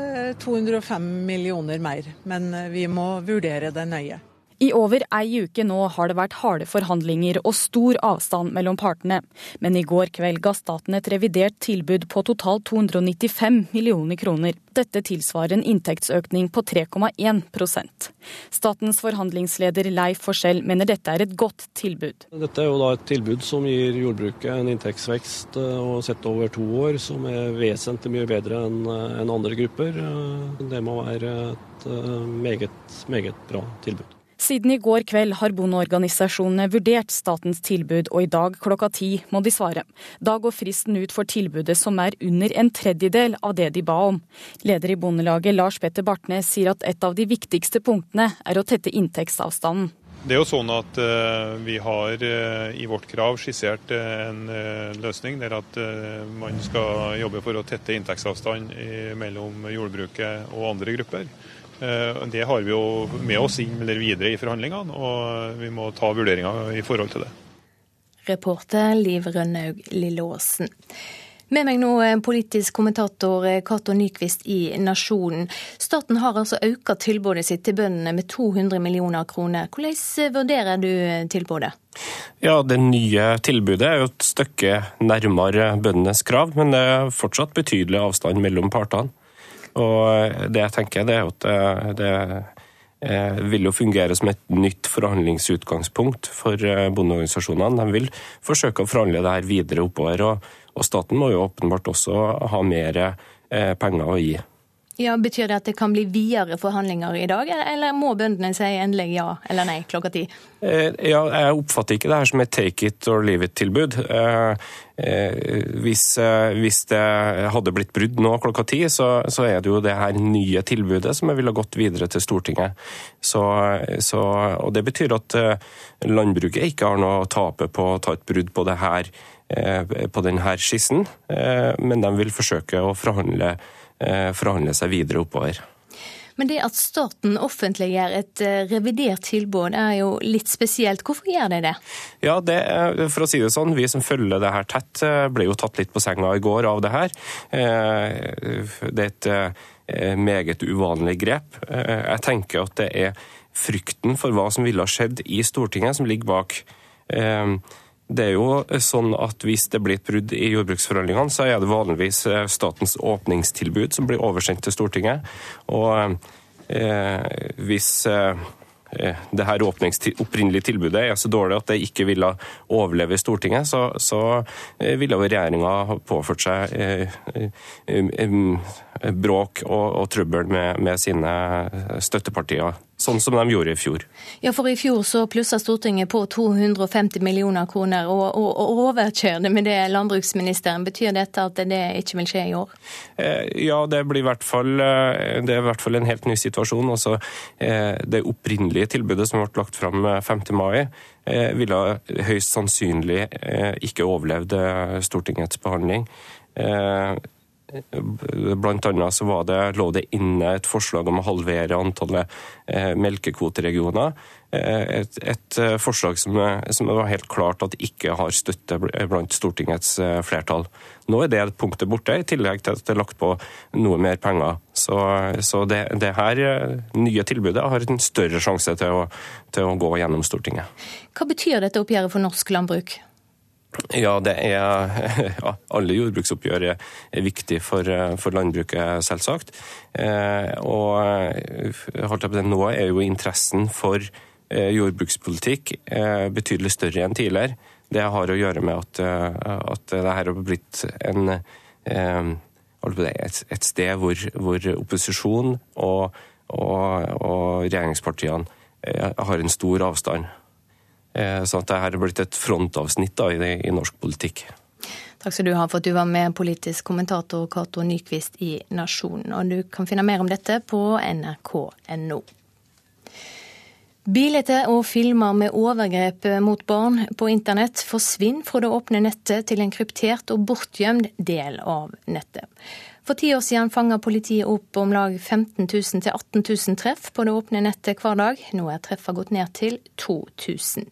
205 millioner mer. Men eh, vi må vurdere det nøye. I over ei uke nå har det vært harde forhandlinger og stor avstand mellom partene. Men i går kveld ga staten et revidert tilbud på totalt 295 millioner kroner. Dette tilsvarer en inntektsøkning på 3,1% Statens forhandlingsleder Leif Forskjell mener dette er et godt tilbud. Dette er jo da et tilbud som gir jordbruket en inntektsvekst eh, og sett over to år som er vesentlig mye bedre enn eh, andre grupper. Eh, det må være et meget, meget bra tilbud. Siden i går kveld har bondeorganisasjonene vurdert statens tilbud, og i dag klokka ti må de svare. Da går fristen ut for tilbudet som er under en tredjedel av det de ba om. Leder i Bondelaget Lars Petter Bartnes sier at et av de viktigste punktene er å tette inntektsavstanden. Det er jo sånn at uh, Vi har uh, i vårt krav skissert uh, en løsning der at man skal jobbe for å tette inntektsavstand mellom jordbruket og andre grupper. Det har vi jo med oss inn eller videre i forhandlingene, og vi må ta vurderinger i forhold til det. Reporter Liv Rønnaug Lilleåsen. Med meg nå politisk kommentator eh, Cato Nyquist i Nasjonen. Staten har altså økt tilbudet sitt til bøndene med 200 millioner kroner. Hvordan eh, vurderer du eh, tilbudet? Ja, Det nye tilbudet er jo et stykke nærmere bøndenes krav, men det er fortsatt betydelig avstand mellom partene. Og det jeg tenker, det er at det, det vil jo fungere som et nytt forhandlingsutgangspunkt for bondeorganisasjonene. De vil forsøke å forhandle det her videre oppover. og og staten må jo åpenbart også ha mer eh, penger å gi. Ja, Betyr det at det kan bli videre forhandlinger i dag, eller må bøndene si endelig ja eller nei klokka ti? Eh, ja, jeg oppfatter ikke det her som et take it or leave it-tilbud. Eh, hvis, hvis, det hadde blitt brudd nå klokka ti, så, så, er det jo det her nye tilbudet som ville gått videre til Stortinget. Så, så, og Det betyr at landbruket ikke har noe å tape på å ta et brudd på det her Eh, på denne skissen, eh, men de vil forsøke å forhandle, eh, forhandle seg videre oppover. Men det at staten offentliggjør et revidert tilbud er jo litt spesielt. Hvorfor gjør de det? Ja, det, for å si det sånn, Vi som følger det her tett, ble jo tatt litt på senga i går av det her. Det er et meget uvanlig grep. Jeg tenker at det er frykten for hva som ville ha skjedd i Stortinget som ligger bak. Det er jo sånn at Hvis det blir et brudd i jordbruksforhandlingene, så er det vanligvis eh, statens åpningstilbud som blir oversendt til Stortinget. Og eh, hvis eh, eh det her opprinnelige tilbudet er så dårlig at det ikke ville overleve i Stortinget, så, så eh, ville regjeringa påført seg eh, bråk og, og trøbbel med, med sine støttepartier sånn som de gjorde i fjor. Ja, for i fjor så plussa Stortinget på 250 millioner kroner, og, og, og overkjørte med det landbruksministeren. Betyr dette at det ikke vil skje i år? Eh, ja, det blir i hvert fall, eh, det er i hvert fall en helt ny situasjon. Altså, eh, det opprinnelige tilbudet som ble lagt fram 5. mai, ville høyst sannsynlig ikke overlevd Stortingets behandling. Blant annet så var det, lå det inne et forslag om å halvere antallet eh, melkekvoteregioner. Eh, et, et, eh, forslag som, som, var helt klart at ikke har støtte blant Stortingets flertall. Nå er det punktet borte, i tillegg til at det er lagt på noe mer penger. Så, så det, det, her nye tilbudet har en større sjanse til å, til å gå gjennom Stortinget. Hva betyr dette oppgjøret for norsk landbruk? Ja, det er [LAUGHS] ja, Alle jordbruksoppgjør er viktig for, for landbruket, selvsagt. Eh, og holdt jeg på det, nå er jo interessen for eh, jordbrukspolitikk eh, betydelig større enn tidligere. Det har å gjøre med at, at det her har blitt en, et, et sted hvor, hvor opposisjon og, og, og regjeringspartiene har en stor avstand. Eh, så at her er blitt et frontavsnitt da, i, i, norsk politikk. Takk skal du ha for at du var med, politisk kommentator Cato Nyquist i Nasjonen. Og du kan finne mer om dette på nrk.no. Bilder og filmer med overgrep mot barn på internett forsvinner fra det åpne nettet til en kryptert og bortgjemt del av nettet. For ti år siden fanga politiet opp om lag 15 000 til 18 000 treff på det åpne nettet hver dag. Nå er treffa gått ned til 2000.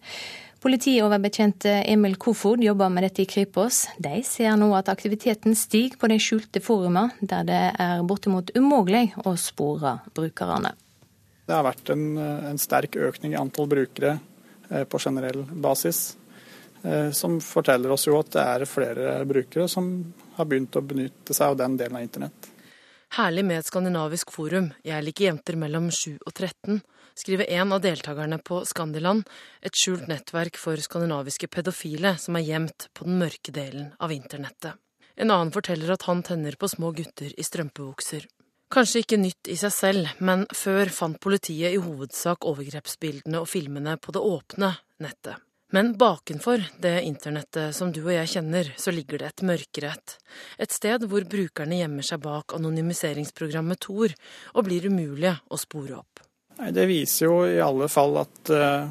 Politioverbetjente Emil Kofod jobber med dette i Kripos. De ser nå at aktiviteten stiger på de skjulte foruma, der det er bortimot umulig å spore brukerne. Det har vært en, en sterk økning i antall brukere eh, på generell basis. Eh, som forteller oss jo at det er flere brukere som har begynt å benytte seg av den delen av internett. Herlig med et skandinavisk forum, jeg liker jenter mellom 7 og 13, skriver en av deltakerne på Skandiland, et skjult nettverk for skandinaviske pedofile som er gjemt på den mørke delen av internettet. En annen forteller at han tenner på små gutter i strømpebukser. Kanskje ikke nytt i seg selv, men før fant politiet i hovedsak overgrepsbildene og filmene på det åpne nettet. Men bakenfor det internettet som du og jeg kjenner, så ligger det et mørkere et. Sted hvor brukerne gjemmer seg bak anonymiseringsprogrammet Tor og blir umulige å spore opp. Det viser jo i alle fall at uh,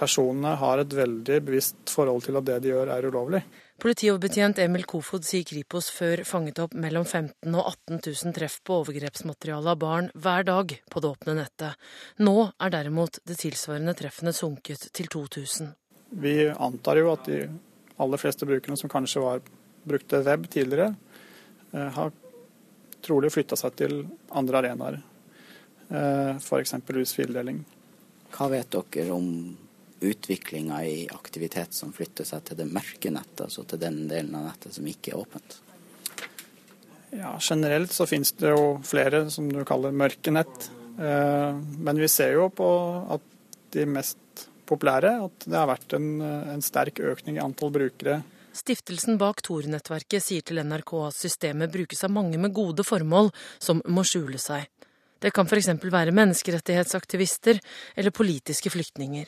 personene har et veldig bevisst forhold til at det de gjør er ulovlig. Politioverbetjent Emil Kofod sier Kripos før fanget opp mellom 15 og 18 000 treff på overgrepsmateriale av barn hver dag på det åpne nettet. Nå er derimot det tilsvarende treffene sunket til 2000. Vi antar jo at de aller fleste brukerne som kanskje var, brukte web tidligere, eh, har trolig flytta seg til andre arenaer. Eh, F.eks. fildeling. Hva vet dere om utviklinga i aktivitet som flytter seg til det mørke nettet, altså til den delen av nettet som ikke er åpent? Ja, Generelt så finnes det jo flere som du kaller mørke nett. Eh, men vi ser jo på at de mest populære at det har vært en, en sterk økning i antall brukere. Stiftelsen bak Tor-nettverket sier til NRK at systemet brukes av mange med gode formål som må skjule seg. Det kan f.eks. være menneskerettighetsaktivister eller politiske flyktninger.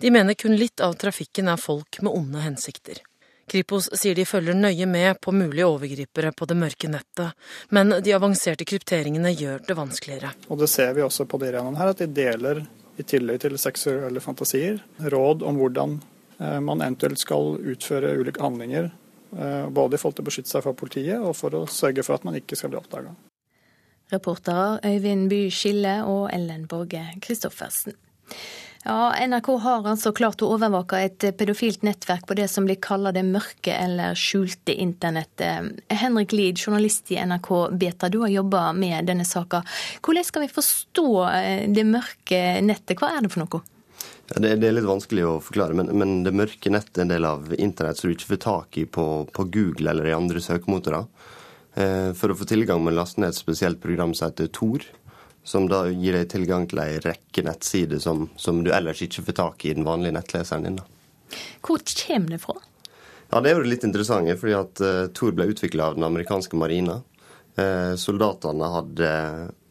De mener kun litt av trafikken er folk med onde hensikter. Kripos sier de følger nøye med på mulige overgripere på det mørke nettet, men de avanserte krypteringene gjør det vanskeligere. Og det ser vi også på de her, at de deler, i tillegg til seksuelle fantasier, råd om hvordan eh, man eventuelt skal utføre ulike handlinger. Eh, både i forhold til å beskytte seg fra politiet, og for å sørge for at man ikke skal bli oppdaga. Reportere Øyvind By Skille og Ellen Borge Christoffersen. Ja, NRK har altså klart å overvåke et pedofilt nettverk på det som blir kalt det mørke eller skjulte internettet. Henrik Lid, journalist i NRK Beta, du har jobba med denne saka. Hvordan skal vi forstå eh, det mørke nettet, hva er det for noe? Ja, det, det, er litt vanskelig å forklare, men, men, det mørke nettet er en del av internett som du ikke får tak i på, på Google eller i andre søkemotorer. Eh, for å få tilgang med å laste ned et spesielt program som heter Tor som da gir deg tilgang til ei rekke nettsider som, som, du ellers ikke får tak i den vanlige nettleseren din. Da. Hvor kommer det fra? Ja, Det er jo litt interessant, fordi at uh, Tor ble utvikla av den amerikanske marina. Uh, soldatene hadde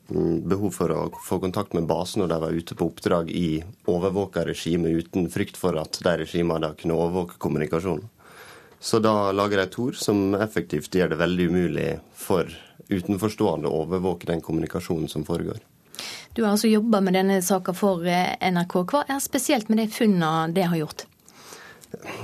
um, behov for å få kontakt med basen når de var ute på oppdrag i overvåka regime uten frykt for at de regimene kunne overvåke kommunikasjonen. Så da lager de Tor som effektivt gjør det veldig umulig for utenforstående overvåke den kommunikasjonen som foregår. Du har altså jobba med denne saka for eh, NRK. Hva er spesielt med de funnene det har gjort?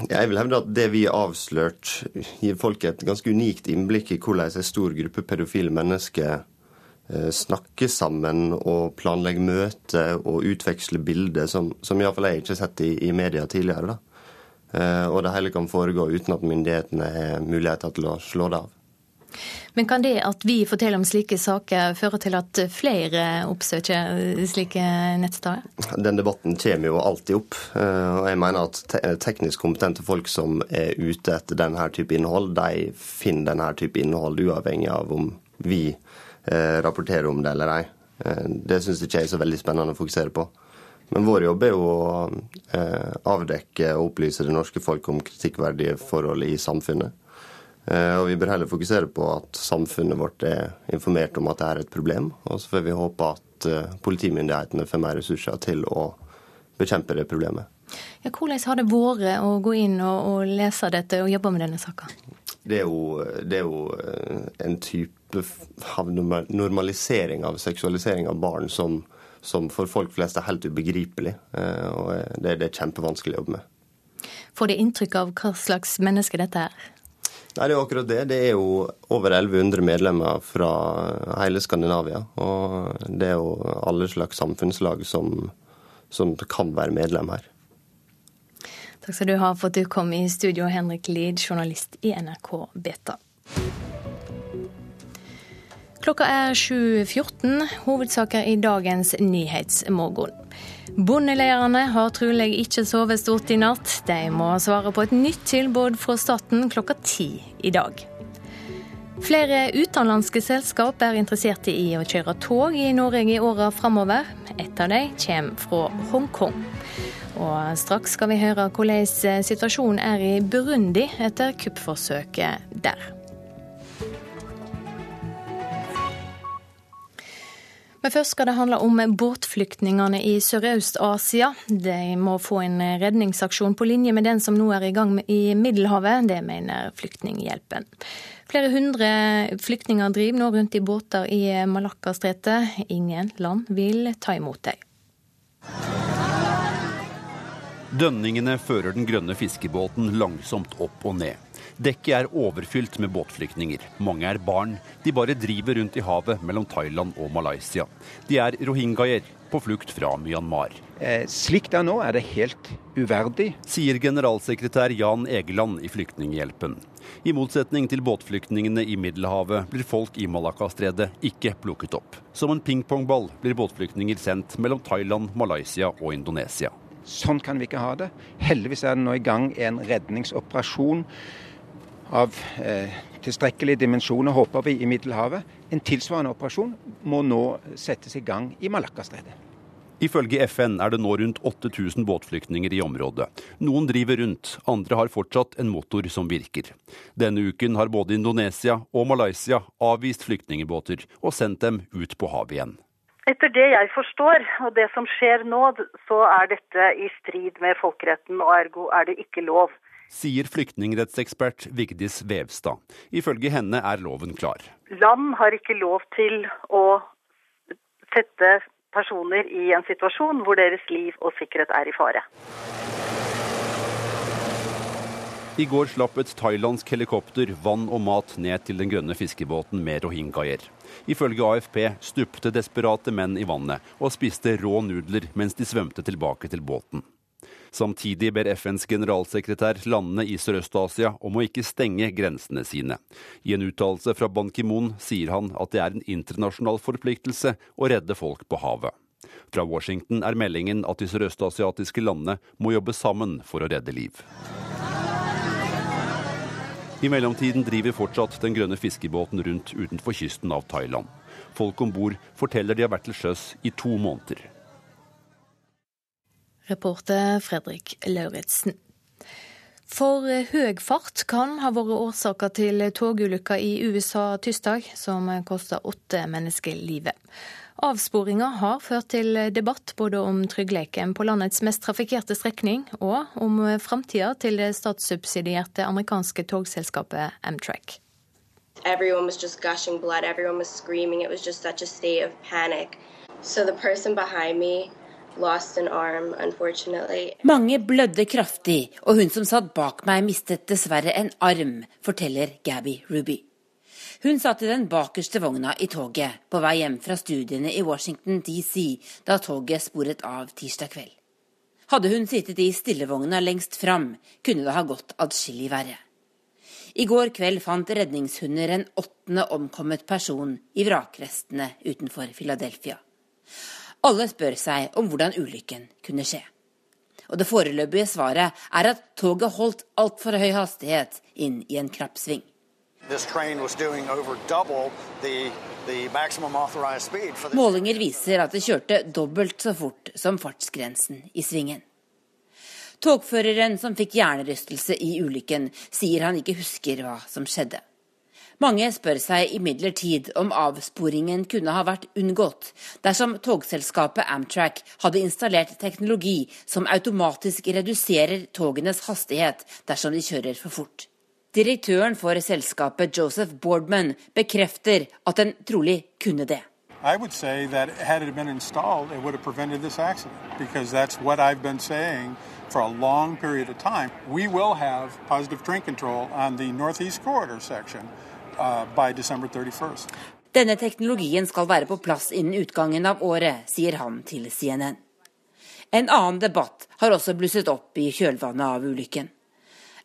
Jeg vil hevde at det vi har avslørt, gir folk et ganske unikt innblikk i hvordan en stor gruppe pedofile mennesker eh, snakker sammen og planlegger møter og utveksler bilder som, som iallfall jeg ikke har sett i, i media tidligere. da. Eh, og det hele kan foregå uten at myndighetene har muligheter til å slå det av. Men kan det at vi forteller om slike saker, føre til at flere oppsøker slike nettsteder? Den debatten kommer jo alltid opp. Eh, og jeg mener at teknisk kompetente folk som er ute etter denne type innhold, de finner denne type innhold uavhengig av om vi eh, rapporterer om det eller ei. Eh, det syns ikke jeg er så veldig spennende å fokusere på. Men vår jobb er jo å avdekke og opplyse det norske folk om kritikkverdige forhold i samfunnet. Eh, og vi bør heller fokusere på at samfunnet vårt er informert om at det er et problem. Og så får vi håpe at eh, politimyndighetene får mer ressurser til å bekjempe det problemet. Ja, hvordan har det vært å gå inn og, og lese dette og jobbe med denne saka? Det det er jo eh, en type av normalisering av seksualisering av barn som, som for folk flest er helt ubegripelig. Og det, det er kjempevanskelig å jobbe med. Får de inntrykk av hva slags menneske dette er? Nei, Det er jo akkurat det. Det er jo over 1100 medlemmer fra hele Skandinavia. Og det er jo alle slags samfunnslag som, som kan være medlem her. Takk skal du ha for at du kom i studio, Henrik Lid, journalist i NRK Beta. Klokka er 7.14. Hovedsaker i dagens Nyhetsmorgen. Bondeleirene har trolig ikke sovet stort i natt. De må svare på et nytt tilbud fra staten klokka ti i dag. Flere utenlandske selskap er interesserte i å kjøre tog i Norge i åra framover. Et av dem kommer fra Hongkong. Og straks skal vi høre hvordan situasjonen er i Burundi etter kuppforsøket der. Men først skal det handle om båtflyktningene i Sørøst-Asia. De må få en redningsaksjon på linje med den som nå er i gang i Middelhavet. Det mener Flyktninghjelpen. Flere hundre flyktninger driver nå rundt i båter i Malakkastretet. Ingen land vil ta imot dem. Dønningene fører den grønne fiskebåten langsomt opp og ned. Dekket er overfylt med båtflyktninger. Mange er barn. De bare driver rundt i havet mellom Thailand og Malaysia. De er rohingyaer på flukt fra Myanmar. Eh, slik det er nå, er det helt uverdig. Sier generalsekretær Jan Egeland i Flyktninghjelpen. I motsetning til båtflyktningene i Middelhavet blir folk i Malakastredet ikke plukket opp. Som en pingpongball blir båtflyktninger sendt mellom Thailand, Malaysia og Indonesia. Sånn kan vi ikke ha det. Heldigvis er det nå i gang en redningsoperasjon av eh, tilstrekkelige dimensjoner, håper vi, i Middelhavet. En tilsvarende operasjon må nå settes i gang i Malaccastredet. Ifølge FN er det nå rundt 8000 båtflyktninger i området. Noen driver rundt, andre har fortsatt en motor som virker. Denne uken har både Indonesia og Malaysia avvist flyktningbåter og sendt dem ut på havet igjen. Etter det jeg forstår, og det som skjer nå, så er dette i strid med folkeretten, og ergo er det ikke lov. Sier flyktningrettsekspert Vigdis Vevstad. Ifølge henne er loven klar. Land har ikke lov til å sette personer i en situasjon hvor deres liv og sikkerhet er i fare. I går slapp et thailandsk helikopter vann og mat ned til den grønne fiskebåten med rohingyaer. Ifølge AFP stupte desperate menn i vannet og spiste rå nudler mens de svømte tilbake til båten. Samtidig ber FNs generalsekretær landene i Sørøst-Asia om å ikke stenge grensene sine. I en uttalelse fra Ban Ki-moon sier han at det er en internasjonal forpliktelse å redde folk på havet. Fra Washington er meldingen at de sørøstasiatiske landene må jobbe sammen for å redde liv. I mellomtiden driver fortsatt den grønne fiskebåten rundt utenfor kysten av Thailand. Folk om bord forteller de har vært til sjøs i to måneder. Reporter Fredrik Lauritzen. For høy fart kan ha vært årsaker til togulykka i USA tirsdag, som kosta åtte mennesker livet. Avsporinga har ført til debatt både om tryggheten på landets mest trafikkerte strekning, og om framtida til det statssubsidierte amerikanske togselskapet Amtrak. Everyone was just gushing blood. Everyone was screaming. It was just such a state of panic. So the person behind Mange blødde kraftig, og hun som satt bak meg mistet dessverre en arm, forteller Gabby Ruby. Hun satt i den bakerste vogna i toget på vei hjem fra studiene i Washington DC da toget sporet av tirsdag kveld. Hadde hun sittet i stillevogna lengst fram, kunne det ha gått adskillig verre. I går kveld fant redningshunder en åttende omkommet person i vrakrestene utenfor Philadelphia. Alle spør seg om hvordan ulykken kunne skje. Og det foreløpige svaret er at toget holdt altfor høy hastighet inn i en krapp sving. Målinger viser at det kjørte dobbelt så fort som fartsgrensen i svingen. Togføreren som fikk hjernerystelse i ulykken, sier han ikke husker hva som skjedde. Mange spør seg imidlertid om avsporingen kunne ha vært unngått dersom togselskapet Amtrak hadde installert teknologi som automatisk reduserer togenes hastighet dersom de kjører for fort. Direktøren for selskapet, Joseph Boardman, bekrefter at den trolig kunne det. I would say that had it been installed, it would have prevented this accident. Because that's what I've been saying for a long period of time. We will have positive train control on the northeast corridor section uh, by December 31st. Denne teknologien skal være på plass innen utgangen av året, sier han til CNN. En annen debatt har også blusset opp i kjølvannet av ulykken.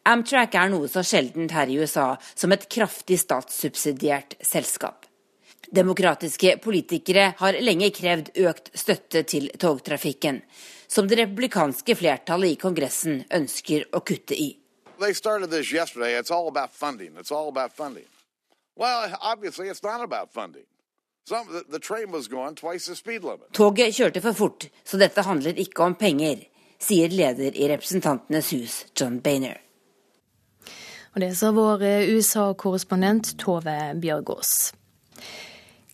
Amtrak er noe så sjeldent her i USA som et kraftig statssubsidiert selskap. Demokratiske politikere har lenge krevd økt støtte til togtrafikken, som det republikanske flertallet i Kongressen ønsker å kutte i. Toget kjørte for fort, så dette handler ikke om penger, sier leder i Representantenes hus, John Bainer. Og det sa vår eh, USA-korrespondent Tove Bjørgaas.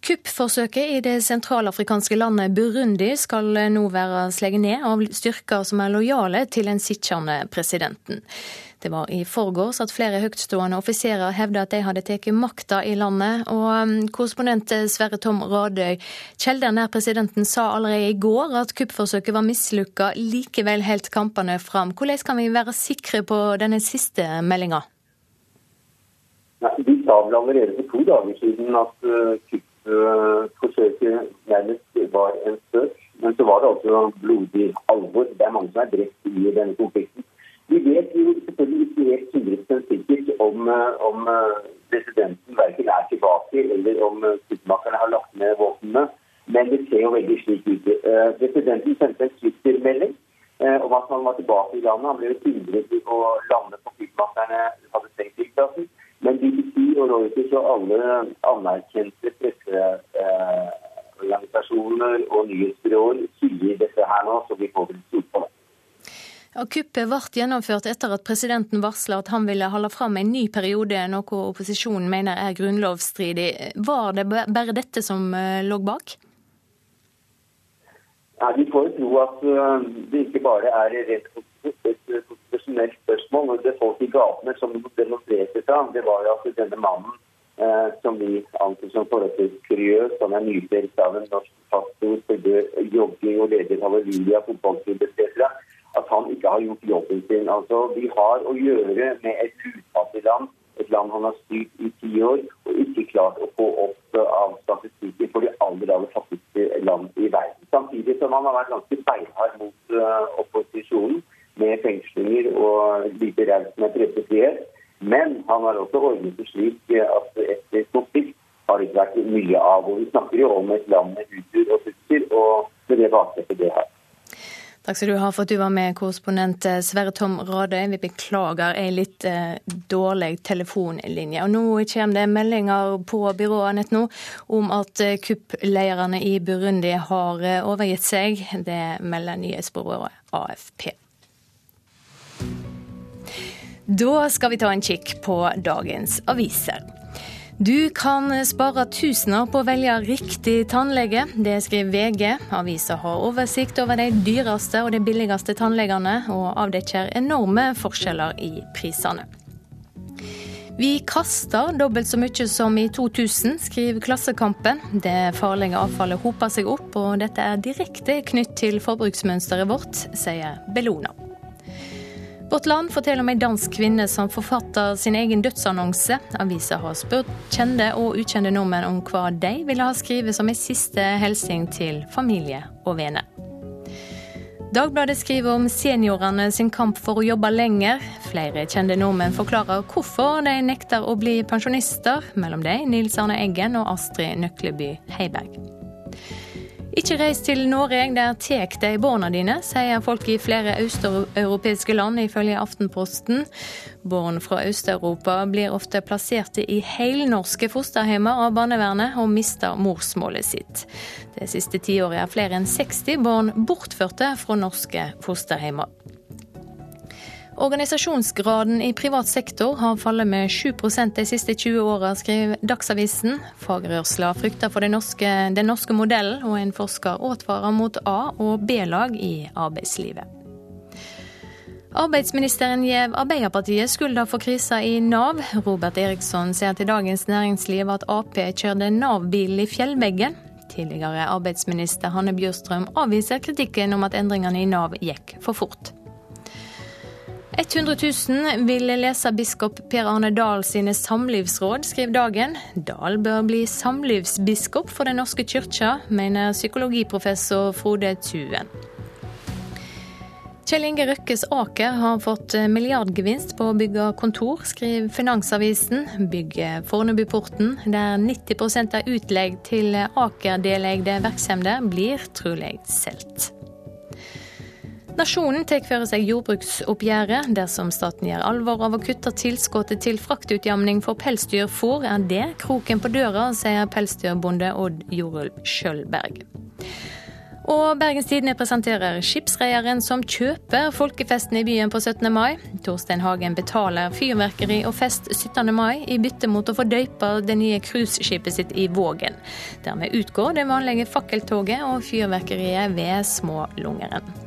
Kuppforsøket i det sentralafrikanske landet Burundi skal nå være sleget ned av styrker som er lojale til den sittende presidenten. Det var i forgårs at flere høytstående offiserer hevda at de hadde tatt makta i landet. Og um, korrespondent Sverre Tom Radøy, kilder nær presidenten sa allerede i går at kuppforsøket var mislykka. Likevel helt kampene fram. Hvordan kan vi være sikre på denne siste meldinga? Vi sa vel allerede for to dager siden at uh, kuppforsøket nærmest var en spøk. Men så var det altså blodig alvor. Det er mange som er drept i denne konflikten. Vi vet jo selvfølgelig ikke helt 100 sikkert om, eh, om eh, presidenten verken er tilbake eller om sluttmakerne har lagt ned våpnene. Men det ser jo veldig slik ut. Presidenten sendte en Twitter-melding om at han var tilbake i landet. Han ble jo hindret i å lande på kuppmakerne hadde stengt flyplassen. Men BBC og Reuters og alle anerkjente presseorganisasjoner og nyhetsbyråer sier dette her nå, så vi får vel stole på det. Kuppet ble gjennomført etter at presidenten varsla at han ville holde fram en ny periode, noe opposisjonen mener er grunnlovsstridig. Var det bare dette som eh, lå bak? Ja, vi får jo tro at eh, det ikke bare er et konstitusjonelt spørsmål. og Det folk i gatene som demonstrerte fra, det var jo at denne mannen, eh, som vi anser som forholdsvis kuriøs, han er nyfrelst av en norsk pastor, jogging og leder Olivia fotballklubb etc at han ikke har gjort jobben sin. Altså, Vi har å gjøre med et utfattig land, et land han har styrt i ti år, og ikke klart å få opp eh, av statistikken for de aller aller fattigste land i verden. Samtidig som han har vært ganske beinhard mot uh, opposisjonen, med fengslinger og lite raus med pressefrihet. Men han har også ordnet det slik at etter konflikt har det ikke vært mye av. Og vi snakker jo om et land med hutur og tutser, og med det bakteppet det har. Takk skal du ha for at du var med, korrespondent eh, Sverre Tom Radøy. Vi beklager ei litt eh, dårlig telefonlinje. Og Nå kommer det meldinger på byrået nett nå om at eh, kupplederne i Burundi har eh, overgitt seg. Det melder nyhetsbyrået AFP. Da skal vi ta en kikk på dagens aviser. Du kan spare tusener på å velge riktig tannlege. Det skriver VG. Avisa har oversikt over de dyreste og de billigste tannlegene, og avdekker enorme forskjeller i prisene. Vi kaster dobbelt så mye som i 2000, skriver Klassekampen. Det farlige avfallet hoper seg opp, og dette er direkte knytt til forbruksmønsteret vårt, sier Bellona. Vårt Land forteller om ei dansk kvinne som forfatter sin egen dødsannonse. Avisa har spurt kjente og ukjente nordmenn om hva de ville ha skrevet som en siste hilsen til familie og venner. Dagbladet skriver om seniorene sin kamp for å jobbe lenger. Flere kjente nordmenn forklarer hvorfor de nekter å bli pensjonister, mellom dem Nils Arne Eggen og Astrid Nøkleby Heiberg. Ikke reis til Norge, der tek de barna dine, sier folk i flere østeuropeiske land, ifølge Aftenposten. Barn fra Øst-Europa blir ofte plasserte i heilnorske fosterhjemmer av barnevernet, og mister morsmålet sitt. Det siste tiåret er flere enn 60 barn bortførte fra norske fosterhjemmer. Organisasjonsgraden i privat sektor har fallet med 7% de siste 20 åra, skriver Dagsavisen. Fagrørsla frykter for den norske, den norske modellen, og en forsker advarer mot A- og B-lag i arbeidslivet. Arbeidsministeren gjev Arbeiderpartiet skylda for krisa i Nav. Robert Eriksson sier til Dagens Næringsliv at Ap kjørte Nav-bilen i fjellveggen. Tidligere arbeidsminister Hanne Bjørstrøm avviser kritikken om at endringene i Nav gikk for fort. 100 000 vil lese biskop Per Arne Dahl sine samlivsråd, skriver Dagen. Dahl bør bli samlivsbiskop for Den norske kyrkja, mener psykologiprofessor Frode Tuen. Kjell Inge Røkkes Aker har fått milliardgevinst på å bygge kontor, skriver Finansavisen. Bygget Fornebuporten, der 90% av utlegg til Aker-deleide virksomheter, blir trolig solgt. Nasjonen tar for seg jordbruksoppgjøret. Dersom staten gjør alvor av å kutte tilskuddet til fraktutjamning for pelsdyrfôr, er det kroken på døra, sier pelsdyrbonde Odd Jorulf Skjølberg. Og Bergens Tidende presenterer skipsrederen som kjøper folkefesten i byen på 17. mai. Torstein Hagen betaler fyrverkeri og fest 17. mai i bytte mot å få døype det nye cruiseskipet sitt i Vågen. Dermed utgår det vanlige fakkeltoget og fyrverkeriet ved Smålungeren.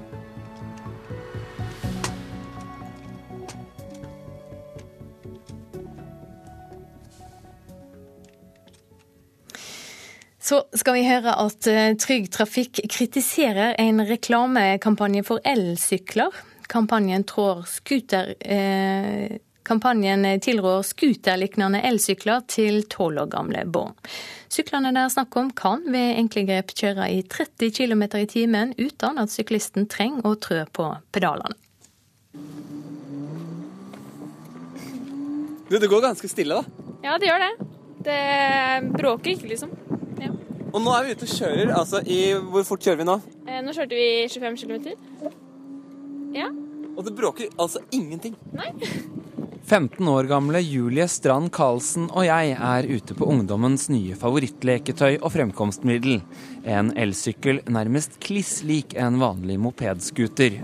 Så skal vi høre at eh, Trygg Trafikk kritiserer en reklamekampanje for elsykler. Kampanjen, scooter, eh, kampanjen tilrår scooterlignende elsykler til tolv år gamle barn. Syklene det er snakk om kan ved enkle grep kjøre i 30 km i timen uten at syklisten trenger å trø på pedalene. Du, det går ganske stille, da. Ja, det gjør det. Det bråker ikke, liksom. Ja. Og nå er vi ute og kjører. Altså, i, Hvor fort kjører vi nå? Eh, nå kjørte vi 25 km. Ja. Og det bråker altså ingenting. Nei. [LAUGHS] 15 år gamle Julie Strand Karlsen og jeg er ute på ungdommens nye favorittleketøy og fremkomstmiddel. En elsykkel nærmest kliss lik en vanlig mopedscooter.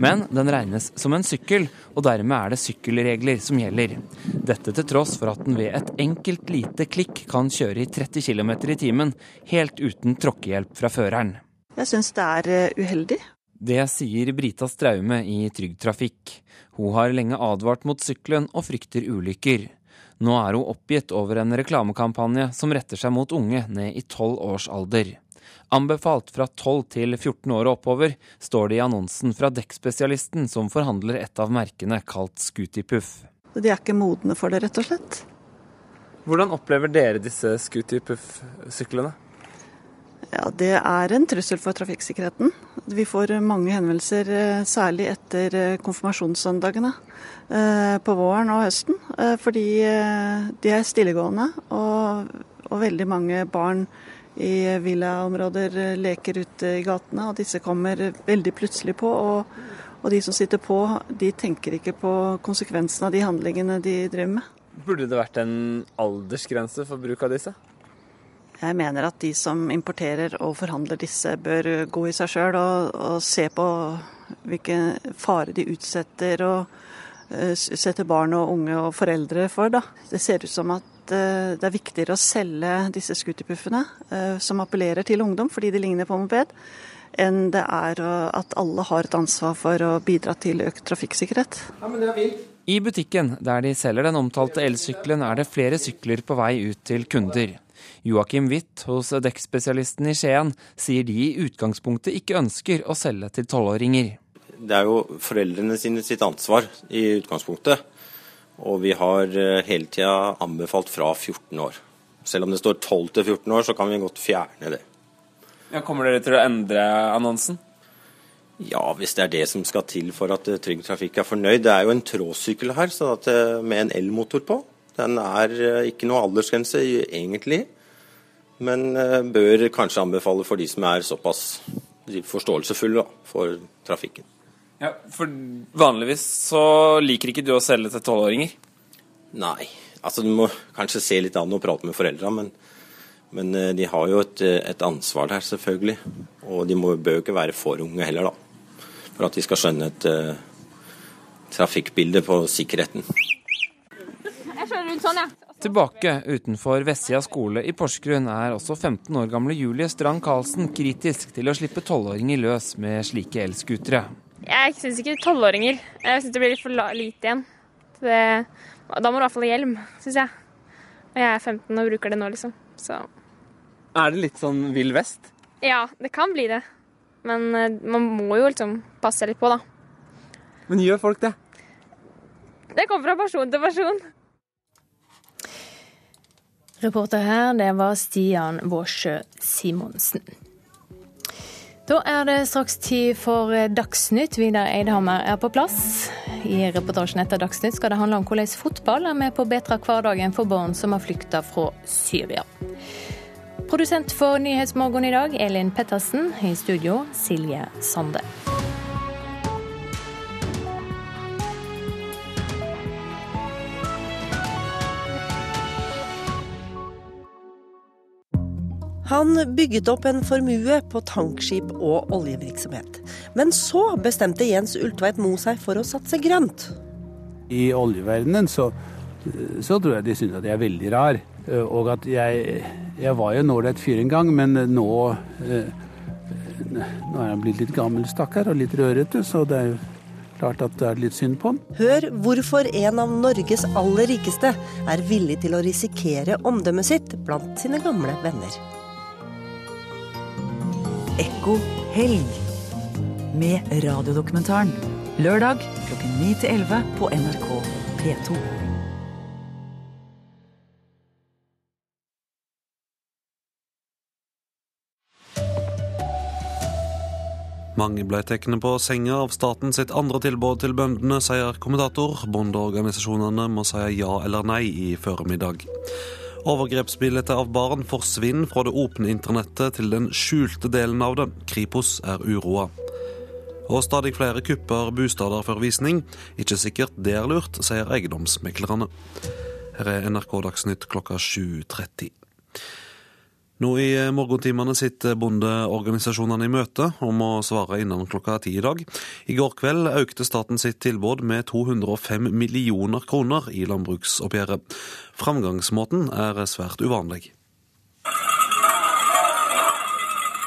Men den regnes som en sykkel, og dermed er det sykkelregler som gjelder. Dette til tross for at den ved et enkelt lite klikk kan kjøre i 30 km i timen, helt uten tråkkehjelp fra føreren. Jeg syns det er eh, uheldig. Det sier Brita Straume i Trygg Trafikk. Hun har lenge advart mot sykkelen og frykter ulykker. Nå er hun oppgitt over en reklamekampanje som retter seg mot unge ned i 12 års alder. Anbefalt fra 12 til 14 år og oppover, står det i annonsen fra dekkspesialisten som forhandler et av merkene kalt Scootypuff. De er ikke modne for det, rett og slett. Hvordan opplever dere disse Scootypuff-syklene? Ja, Det er en trussel for trafikksikkerheten. Vi får mange henvendelser, eh, særlig etter eh, konfirmasjonssøndagene eh, på våren og høsten. Fordi de er stillegående, og, og veldig mange barn i villaområder leker ute i gatene. Og disse kommer veldig plutselig på. Og, og de som sitter på, de tenker ikke på konsekvensen av de handlingene de driver med. Burde det vært en aldersgrense for bruk av disse? Jeg mener at de som importerer og forhandler disse, bør gå i seg sjøl og, og, se på hvilken fare de utsetter og uh, setter barn og unge og foreldre for. Da. Det ser ut som at uh, det er viktigere å selge disse scooterpuffene uh, som appellerer til ungdom fordi de ligner på moped, enn det er at alle har et ansvar for å bidra til økt trafikksikkerhet. Ja, I butikken der de selger den omtalte elsykkelen, er det flere sykler på vei ut til kunder. Joakim Witt hos dekkspesialisten i Skien sier de i utgangspunktet ikke ønsker å selge til tolvåringer. Det er jo foreldrene sine sitt ansvar i utgangspunktet. Og vi har eh, hele tida anbefalt fra 14 år. Selv om det står 12 til 14 år, så kan vi godt fjerne det. Ja, kommer dere til å endre annonsen? Ja, hvis det er det som skal til for at eh, Trygg Trafikk er fornøyd. Det er jo en tråsykkel her så eh, med en elmotor på. Den er ikke noe aldersgrense egentlig men eh, bør kanskje anbefale for de som er såpass forståelsesfulle for trafikken. Ja, for Vanligvis så liker ikke du å selge til tolvåringer? Nei, altså du må kanskje se litt an og prate med foreldra, men, men, eh, de har jo et, et, ansvar der, selvfølgelig. Og de må, bør jo ikke være for unge heller, da. For at de skal skjønne et uh, trafikkbilde på sikkerheten. Jeg kjører rundt sånn, ja. Tilbake utenfor Vessia skole i Porsgrunn er også 15 år gamle Julie Strand Karlsen kritisk til å slippe tolvåringer løs med slike elskutere. Jeg syns ikke tolvåringer. Jeg syns det blir litt for lite igjen. Det, da må du i hvert fall ha hjelm, syns jeg. Og jeg er 15 og bruker det nå, liksom. Så Er det litt sånn vill vest? Ja, det kan bli det. Men eh, man må jo liksom passe litt på, da. Men gjør folk det? Det kommer fra person til person. Reporter her, det var Stian Vårsjø Simonsen. Da er det straks tid for Dagsnytt. Vidar Eidhammer er på plass. I reportasjen etter Dagsnytt skal det handle om hvordan fotball er med på å bedre hverdagen for barn som har flykta fra Syria. Produsent for Nyhetsmorgen i dag, Elin Pettersen. I studio, Silje Sande. Han bygget opp en formue på tankskip og oljevirksomhet. Men så bestemte Jens Ulltveit Moe seg for å satse grønt. I oljeverdenen så, så tror jeg de syns at jeg er veldig rar. Og at jeg, jeg var jo en ålreit fyr en gang, men nå Nå er han blitt litt gammel, stakkar, og litt rørete, så det er jo klart at det er litt synd på han. Hør hvorfor en av Norges aller rikeste er villig til å risikere omdømmet sitt blant sine gamle venner. Ekko helg med radiodokumentaren. Lørdag klokken 9 til 11 på NRK P2. Mange ble tatt på senga av staten sitt andre tilbud til bøndene, sier kommentator. Bondeorganisasjonene må si ja eller nei i formiddag. Overgrepsbildet av barn forsvinner fra det åpne internettet til den skjulte delen av det. Kripos er uroa. Og stadig flere kupper bosteder for visning. Ikke sikkert det er lurt, sier eiendomsmeklerne. Her er NRK Dagsnytt klokka 7.30. Nå i morgentimene sitter bondeorganisasjonene i møte om å svare innen klokka ti i dag. I går kveld økte staten sitt tilbud med 205 millioner kroner i landbruksoppgjøret. Framgangsmåten er svært uvanlig.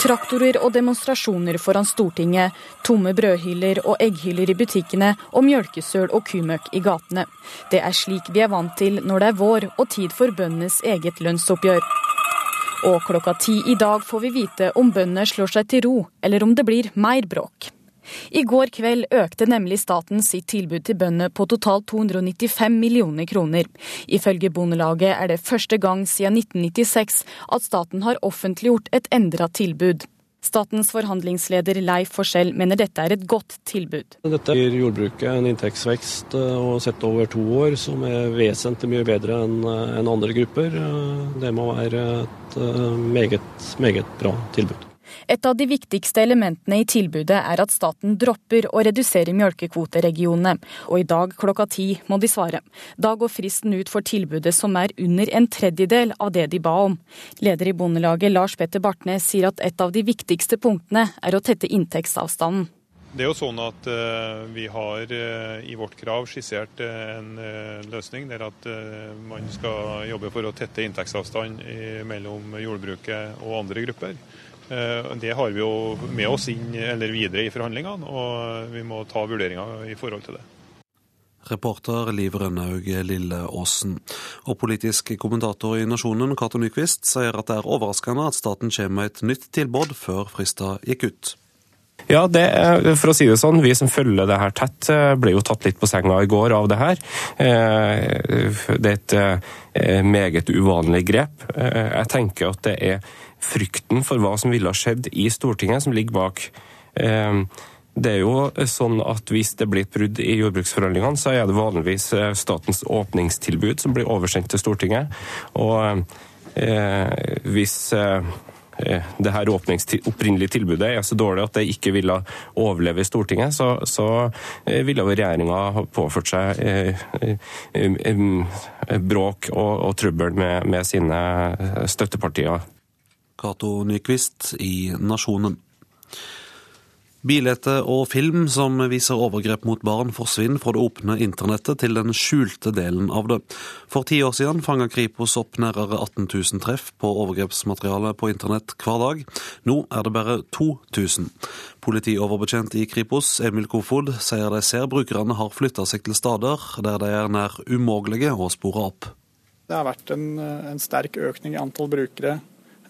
Traktorer og demonstrasjoner foran Stortinget, tomme brødhyller og egghyller i butikkene og mjølkesøl og kumøkk i gatene. Det er slik vi er vant til når det er vår og tid for bøndenes eget lønnsoppgjør. Og klokka ti i dag får vi vite om bøndene slår seg til ro, eller om det blir mer bråk. I går kveld økte nemlig staten sitt tilbud til bøndene på totalt 295 millioner kroner. Ifølge Bondelaget er det første gang siden 1996 at staten har offentliggjort et endra tilbud. Statens forhandlingsleder Leif Forskjell mener dette er et godt tilbud. Dette gir jordbruket en inntektsvekst eh, og sett over to år som er vesentlig mye bedre enn eh, andre grupper. Eh, det må være et meget, meget bra tilbud. Et av de viktigste elementene i tilbudet er at staten dropper å redusere mjølkekvoteregionene, og i dag klokka ti må de svare. Da går fristen ut for tilbudet som er under en tredjedel av det de ba om. Leder i Bondelaget Lars Petter Bartnes sier at et av de viktigste punktene er å tette inntektsavstanden. Det er jo sånn at uh, Vi har uh, i vårt krav skissert uh, en løsning der at man skal jobbe for å tette inntektsavstand mellom jordbruket og andre grupper. Eh, det har vi jo med oss inn eller videre i forhandlingene, og vi må ta vurderinger i forhold til det. Reporter Liv Rønnaug Lilleåsen. Og politisk kommentator i Nasjonen, Cato Nyquist, sier at det er overraskende at staten kommer med et nytt tilbud før fristen gikk ut. Ja, det, for å si det sånn, vi som følger det her tett, eh, ble jo tatt litt på senga i går av det her. Eh, det er et meget uvanlig grep. Jeg tenker at det er frykten for hva som ville ha skjedd i Stortinget, som ligger bak. Ehm, det er jo sånn at Hvis det blir et brudd i jordbruksforhandlingene, så er det vanligvis eh, statens åpningstilbud som blir oversendt til Stortinget. Og eh, hvis eh, det her opprinnelige tilbudet er så dårlig at det ikke ville overleve i Stortinget, så, så ville regjeringa påført seg bråk og, og trøbbel med, med sine støttepartier. Cato Nyquist i Nasjonen. Bilder og film som viser overgrep mot barn, forsvinner fra det åpne internettet til den skjulte delen av det. For ti år siden fanga Kripos opp nærmere 18 000 treff på overgrepsmateriale på internett hver dag. Nå er det bare 2000. Politioverbetjent i Kripos, Emil Kofod, sier de ser brukerne har flytta seg til steder der de er nær umulige å spore opp. Det har vært en, en sterk økning i antall brukere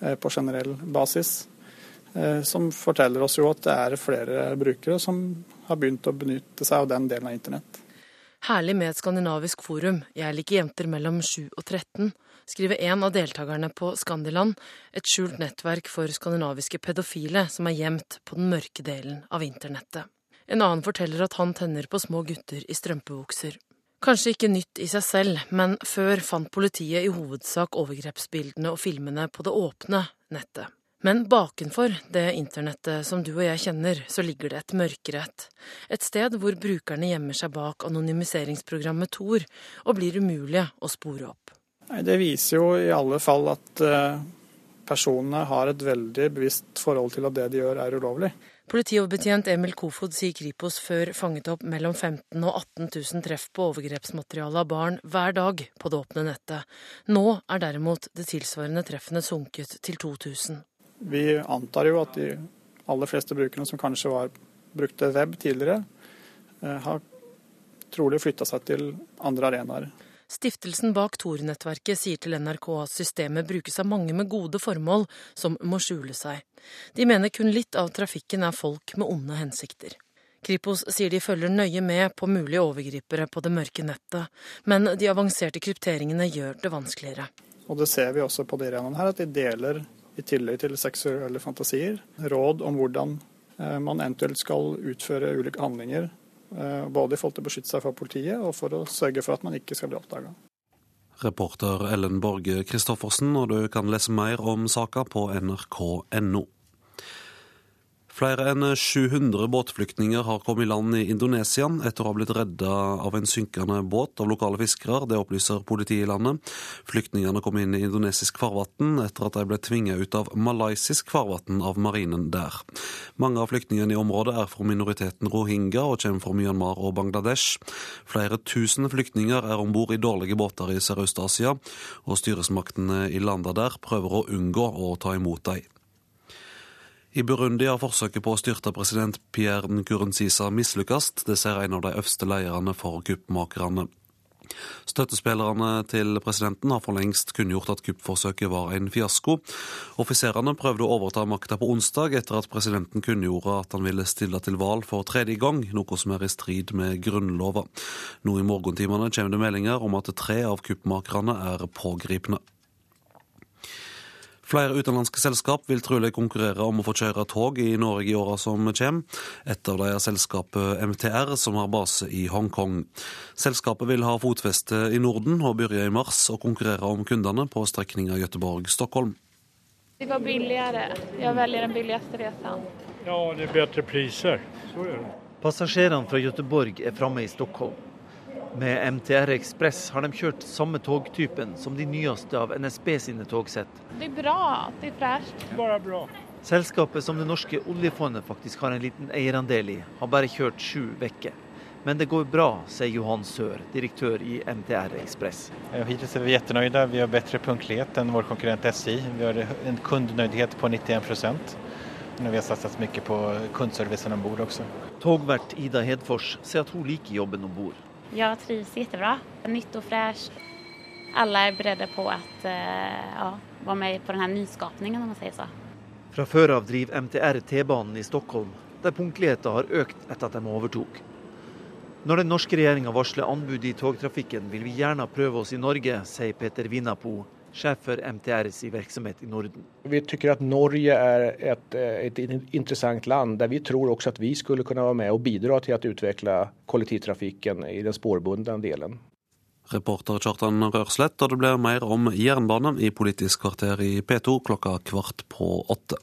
på generell basis. Eh, som forteller oss jo at det er flere brukere som har begynt å benytte seg av den delen av internett. Herlig med et skandinavisk forum, jeg liker jenter mellom 7 og 13, skriver en av deltakerne på Skandiland, et skjult nettverk for skandinaviske pedofile som er gjemt på den mørke delen av internettet. En annen forteller at han tenner på små gutter i strømpebukser. Kanskje ikke nytt i seg selv, men før fant politiet i hovedsak overgrepsbildene og filmene på det åpne nettet. Men bakenfor det internettet som du og jeg kjenner, så ligger det et mørkerett. Et sted hvor brukerne gjemmer seg bak anonymiseringsprogrammet Tor og blir umulige å spore opp. Det viser jo i alle fall at eh, personene har et veldig bevisst forhold til at det de gjør er ulovlig. Politioverbetjent Emil Kofod sier Kripos før fanget opp mellom 15 og 18 000 treff på overgrepsmateriale av barn hver dag på det åpne nettet. Nå er derimot det tilsvarende treffene sunket til 2000. Vi antar jo at de aller fleste brukerne som kanskje var, brukte web tidligere, eh, har trolig flytta seg til andre arenaer. Stiftelsen bak Tor-nettverket sier til NRK at systemet brukes av mange med gode formål som må skjule seg. De mener kun litt av trafikken er folk med onde hensikter. Kripos sier de følger nøye med på mulige overgripere på det mørke nettet, men de avanserte krypteringene gjør det vanskeligere. Og det ser vi også på de arenaene her, at de deler, i tillegg til seksuelle fantasier, råd om hvordan eh, man eventuelt skal utføre ulike handlinger. Eh, både i forhold til å beskytte seg fra politiet, og for å sørge for at man ikke skal bli oppdaga. Reporter Ellen Borge Christoffersen, og du kan lese mer om saka på nrk.no. Flere enn 700 båtflyktninger har kommet i land i Indonesia etter å ha blitt redda av en synkende båt av lokale fiskere. Det opplyser politiet i landet. Flyktningene kom inn i indonesisk farvann etter at de ble tvinget ut av malaysisk farvann av marinen der. Mange av flyktningene i området er fra minoriteten rohingya og kommer fra Myanmar og Bangladesh. Flere tusen flyktninger er om bord i dårlige båter i Sørøst-Asia, og styresmaktene i landene der prøver å unngå å ta imot dem. I Burundi har forsøket på å styrte president Pierre Nkurunziza mislykkes. Det ser en av de øverste lederne for kuppmakerne. Støttespillerne til presidenten har for lengst kunngjort at kuppforsøket var en fiasko. Offiserene prøvde å overta makta på onsdag etter at presidenten kunngjorde at han ville stille til valg for tredje gang, noe som er i strid med grunnlova. Nå i morgentimene kommer det meldinger om at tre av kuppmakerne er pågripne. Flere utenlandske selskap vil trolig konkurrere om å få kjøre tog i Norge i åra som kommer. Et av dem er selskapet MTR, som har base i Hongkong. Selskapet vil ha fotfeste i Norden og begynne i mars å konkurrere om kundene på strekninga Göteborg-Stockholm. Det var billigere. Jeg velger den billigste reisen. Ja, det er bedre priser. Så er det. Passasjerene fra Göteborg er framme i Stockholm. Med MTR Ekspress har de kjørt samme togtypen som de nyeste av NSB sine togsett. Det er bra. Det er fresht. Bare bra. Selskapet som det norske oljefondet faktisk har en liten eierandel i, har bare kjørt sju uker. Men det går bra, sier Johan Sør, direktør i MTR Ekspress. Hittil er vi kjempefornøyde. Vi har bedre punktlighet enn vår konkurrent SI. Vi har en kundenøydhet på 91% når vi har satset mye på kundeservicen om bord også. Togvert Ida Hedfors sier at hun liker jobben om bord. Jag trivs jättebra. Nytt och fräscht. Alla är beredda på att eh, ja, vara med på den här nyskapningen om man säger så. Fra før av driver MTR T-banen i Stockholm, der punktligheten har økt etter at de overtok. Når den norske regjeringa varsler anbud i togtrafikken, vil vi gjerne prøve oss i Norge, sier Peter Vinnapo, sjef for MTRs virksomhet i Norden. Vi tycker at Norge er et, et interessant land, der vi tror også at vi skulle kunne være med og bidra til å utvikle kollektivtrafikken i den spårbundne delen. Reporter Kjartan Rørslett, og det blir mer om jernbane i Politisk kvarter i P2 klokka kvart på åtte.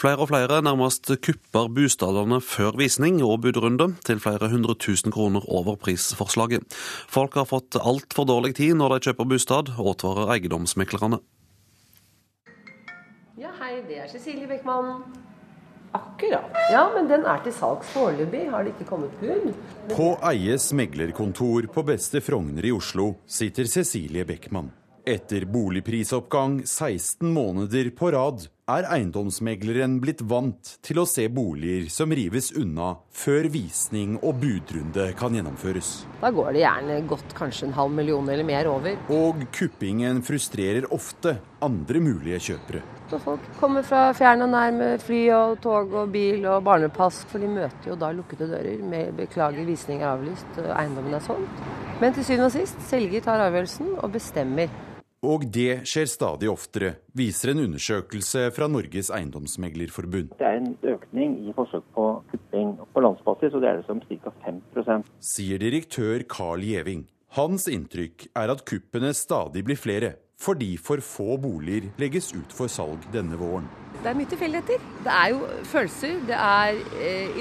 Flere og flere nærmest kupper bostadene før visning og budrunde til flere hundre tusen kroner over prisforslaget. Folk har fått altfor dårlig tid når de kjøper bostad, advarer eiendomsmeklerne. Ja, hei, det er Cecilie Beckmann. Akkurat. Ja, men den er til salgs foreløpig. Har det ikke kommet bud? På Eies meglerkontor på Beste Frogner i Oslo sitter Cecilie Beckmann. Etter boligprisoppgang 16 måneder på rad er eiendomsmegleren blitt vant til å se boliger som rives unna før visning og budrunde kan gjennomføres. Da går det gjerne godt kanskje en halv million eller mer over. Og kuppingen frustrerer ofte andre mulige kjøpere. Så folk kommer fra fjern og nær med fly og tog og bil og barnepass, for de møter jo da lukkede dører med 'beklager, visning er avlyst, eiendommen er solgt'. Men til syvende og sist, selger tar avgjørelsen og bestemmer. Og det skjer stadig oftere, viser en undersøkelse fra Norges eiendomsmeglerforbund. Det er en økning i forsøk på kupping på landsbasis, og det er det som ca. 5% Sier direktør Carl Gjeving. Hans inntrykk er at kuppene stadig blir flere, fordi for få boliger legges ut for salg denne våren. Det er mye tilfeldigheter. Det er jo følelser, det er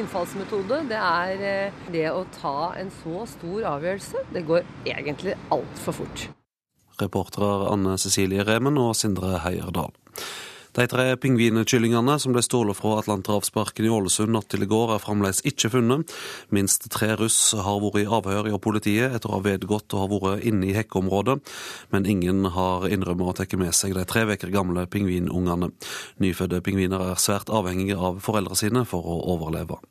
innfallsmetode. Det er det å ta en så stor avgjørelse. Det går egentlig altfor fort. Reportere Anne Cecilie Remen og Sindre Heierdal. De tre pingvinkyllingene som ble stjålet fra Atlanterhavsparken i Ålesund natt til i går, er fremdeles ikke funnet. Minst tre russ har vært i avhør i politiet etter å ha vedgått å ha vært inne i hekkeområdet, men ingen har innrømmet å ta med seg de tre uker gamle pingvinungene. Nyfødte pingviner er svært avhengige av foreldrene sine for å overleve.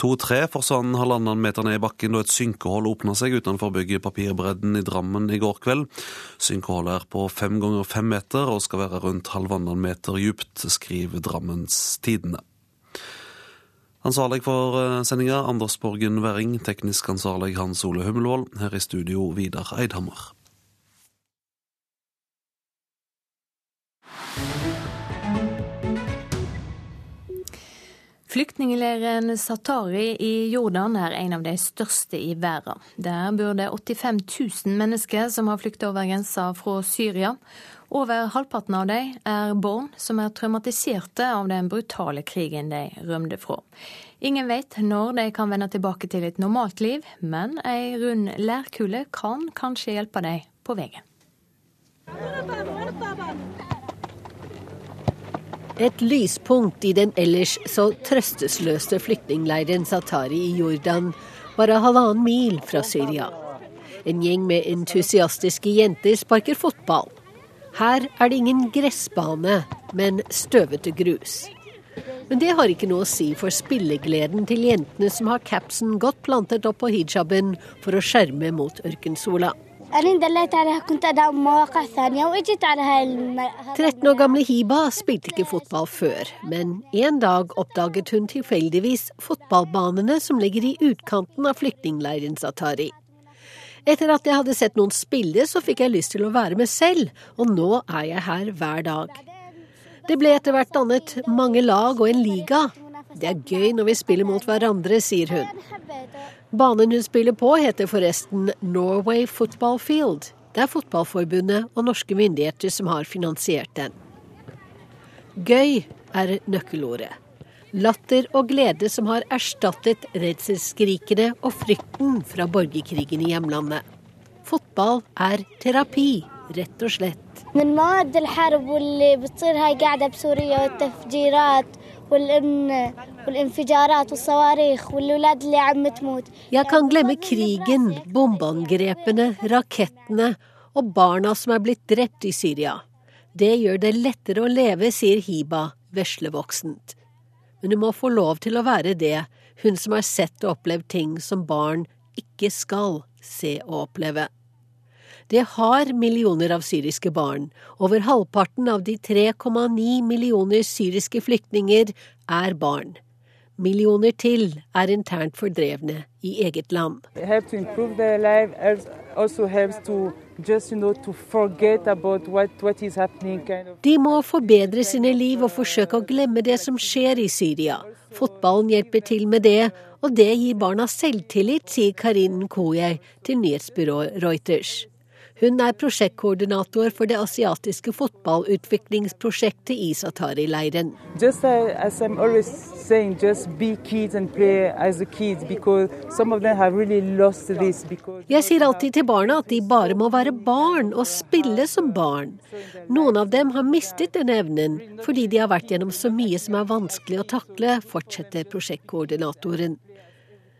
To tre forsvant halvannen meter ned i bakken da et synkehull åpna seg utenfor bygget Papirbredden i Drammen i går kveld. Synkehullet er på fem ganger fem meter og skal være rundt halvannen meter djupt, skriver Drammens Tidende. Ansvarlig for eh, sendinga Anders Borgen Werring, teknisk ansvarlig Hans Ole Hummelvold. Her i studio Vidar Eidhammer. Flyktningleiren Satari i Jordan er en av de største i verden. Der bor det 85 000 mennesker som har flyktet over grensa fra Syria. Over halvparten av dem er barn som er traumatiserte av den brutale krigen de rømte fra. Ingen vet når de kan vende tilbake til et normalt liv, men ei rund lærkule kan kanskje hjelpe dem på veien. Et lyspunkt i den ellers så trøstesløse flyktningleiren Satari i Jordan, bare halvannen mil fra Syria. En gjeng med entusiastiske jenter sparker fotball. Her er det ingen gressbane, men støvete grus. Men det har ikke noe å si for spillegleden til jentene som har capsen godt plantet opp på hijaben for å skjerme mot ørkensola. 13 år gamle Hiba spilte ikke fotball før, men en dag oppdaget hun tilfeldigvis fotballbanene som ligger i utkanten av flyktningleiren Satari. Etter at jeg hadde sett noen spille, så fikk jeg lyst til å være med selv, og nå er jeg her hver dag. Det ble etter hvert dannet mange lag og en liga. Det er gøy når vi spiller mot hverandre, sier hun. Banen hun spiller på heter forresten Norway Football Field. Det er Fotballforbundet og norske myndigheter som har finansiert den. Gøy er nøkkelordet. Latter og glede som har erstattet redselsskrikene og frykten fra borgerkrigen i hjemlandet. Fotball er terapi, rett og slett. من مواد الحرب واللي بتصير هاي قاعدة بسوريا والتفجيرات jeg kan glemme krigen, bombeangrepene, rakettene og barna som er blitt drept i Syria. Det gjør det lettere å leve, sier Hiba, veslevoksent. Men hun må få lov til å være det, hun som har sett og opplevd ting som barn ikke skal se og oppleve. Det har millioner av syriske barn. Over halvparten av de 3,9 millioner syriske flyktninger er barn. Millioner til er internt fordrevne i eget land. De må forbedre sine liv og forsøke å glemme det som skjer i Syria. Fotballen hjelper til med det, og det gir barna selvtillit, sier Karin Koyei til nyhetsbyrået Reuters. Hun er prosjektkoordinator for det asiatiske fotballutviklingsprosjektet i Satari-leiren. Jeg sier alltid til barna at de bare må være barn og spille som barn. Noen av dem har mistet den evnen fordi de har vært gjennom så mye som er vanskelig å takle, fortsetter prosjektkoordinatoren.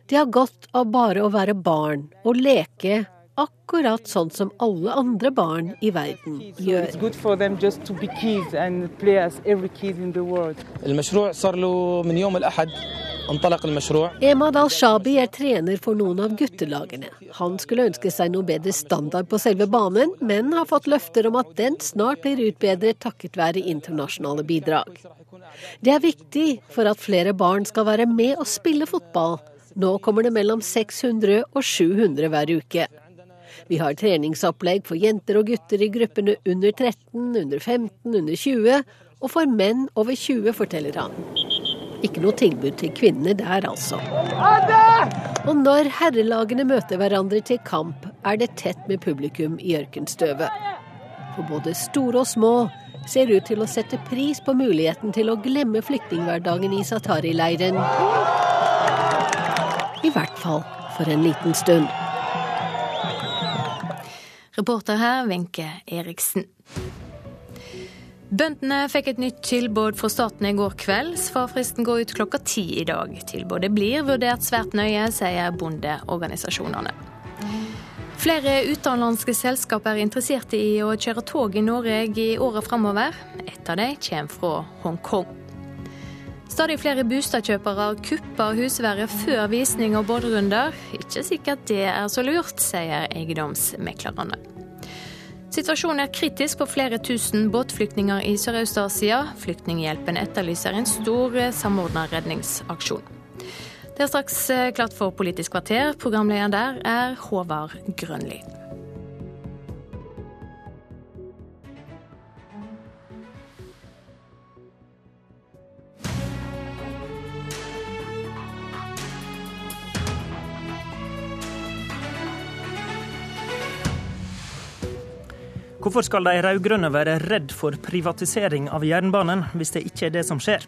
De har godt av bare å være barn og leke akkurat sånn som alle andre barn i verden gjør. Emad al-Shabi er trener for noen av guttelagene. Han skulle ønske seg noe bedre standard på selve banen, men har fått løfter om at den snart blir utbedret takket være internasjonale bidrag. Det er viktig for at flere barn skal være med og spille fotball. Nå kommer det mellom 600 og 700 hver uke. Vi har treningsopplegg for jenter og gutter i gruppene under 13, under 15, under 20, og for menn over 20, forteller han. Ikke noe tilbud til kvinnene der, altså. Og når herrelagene møter hverandre til kamp, er det tett med publikum i ørkenstøvet. For både store og små ser ut til å sette pris på muligheten til å glemme flyktninghverdagen i Satari-leiren. I hvert fall for en liten stund. Reporter her, Wenche Eriksen. Bøndene fikk et nytt tilbud fra staten i går kveld. Svarfristen går ut klokka ti i dag. Tilbudet blir vurdert svært nøye, sier bondeorganisasjonene. Flere utenlandske selskap er interessert i å kjøre tog i Norge i åra framover. Et av dem kommer fra Hongkong. Stadig flere boligkjøpere kupper husværet før visning og båtrunder. Ikke sikkert det er så lurt, sier eiendomsmeklerne. Situasjonen er kritisk på flere tusen båtflyktninger i Sørøst-Asia. Flyktninghjelpen etterlyser en stor samordna redningsaksjon. Det er straks klart for Politisk kvarter. Programlederen der er Håvard Grønli. Hvorfor skal de rød-grønne være redd for privatisering av jernbanen, hvis det ikke er det som skjer?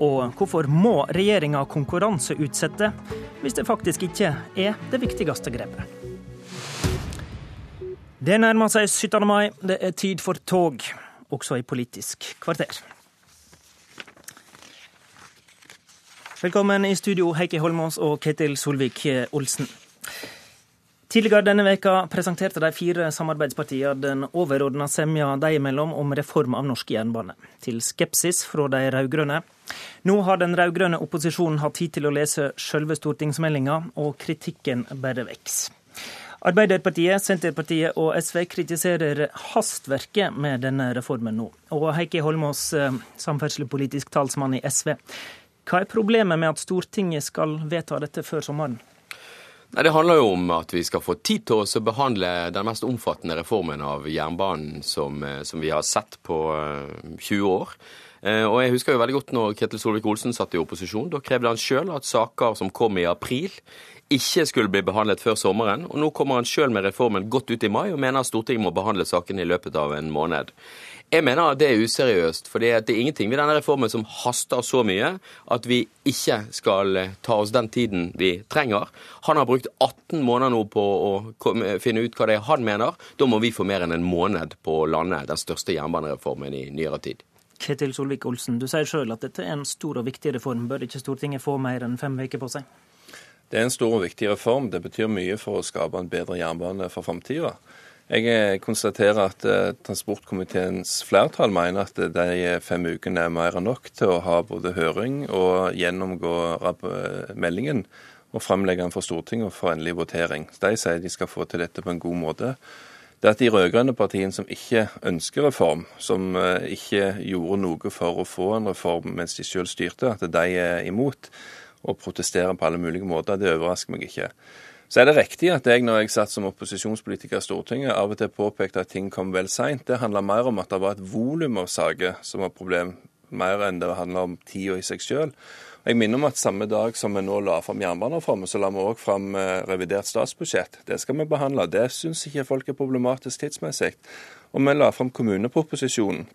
Og hvorfor må regjeringa konkurranseutsette, hvis det faktisk ikke er det viktigste grepet? Det nærmer seg 17. mai, det er tid for tog, også i Politisk kvarter. Velkommen i studio, Heikki Holmås og Ketil Solvik-Olsen. Tidligere denne veka presenterte de fire samarbeidspartiene den overordna semja de imellom om reform av norsk jernbane, til skepsis fra de rød-grønne. Nå har den rød-grønne opposisjonen hatt tid til å lese selve stortingsmeldinga, og kritikken bare veks. Arbeiderpartiet, Senterpartiet og SV kritiserer hastverket med denne reformen nå. Og Heikki Holmås, eh, samferdselspolitisk talsmann i SV. Hva er problemet med at Stortinget skal vedta dette før sommeren? Nei, Det handler jo om at vi skal få tid til å behandle den mest omfattende reformen av jernbanen som, eh, som vi har sett på 20 eh, år. Eh, og jeg husker jo veldig godt når Ketil Solvik-Olsen satt i opposisjon. Da krevde han sjøl at saker som kom i april, ikke skulle bli behandlet før sommeren. Og nå kommer han sjøl med reformen godt ut i mai og mener Stortinget må behandle sakene i løpet av en måned. Jeg mener at det er useriøst, for det er ingenting ved denne reformen som haster så mye at vi ikke skal eh, ta oss den tiden vi trenger. Han har brukt 18 måneder nå på å finne ut hva det er han mener. Da må vi få mer enn en måned på å lande den største jernbanereformen i nyere tid. Ketil Solvik-Olsen, du sier sjøl at dette er en stor og viktig reform. Bør ikke Stortinget få mer enn fem uker på seg? Det er en stor og viktig reform. Det betyr mye for å skape en bedre jernbane for framtida. Jeg eh, konstaterer at eh, transportkomiteens flertall mener at de fem ukene er mer enn nok til å ha både høring og gjennomgå meldingen og framlegge den for Stortinget og for endelig votering. De sier de skal få til dette på en god måte. Det at de rød-grønne partiene som ikke ønsker reform, som eh, ikke gjorde noe for å få en reform mens de selv styrte, at de er imot og protesterer på alle mulige måter, det overrasker meg ikke. Så er det riktig at jeg, når jeg satt som opposisjonspolitiker i Stortinget, av og til påpekte at ting kom vel seint. Det handla mer om at det var et volum av saker som var problem, mer enn det handla om tida i seg sjøl. Jeg minner om at samme dag som vi nå la fram jernbanereformen, så la vi òg fram eh, revidert statsbudsjett. Det skal vi behandle. Det syns ikke folk er problematisk tidsmessig. Og vi la fram kommuneproposisjonen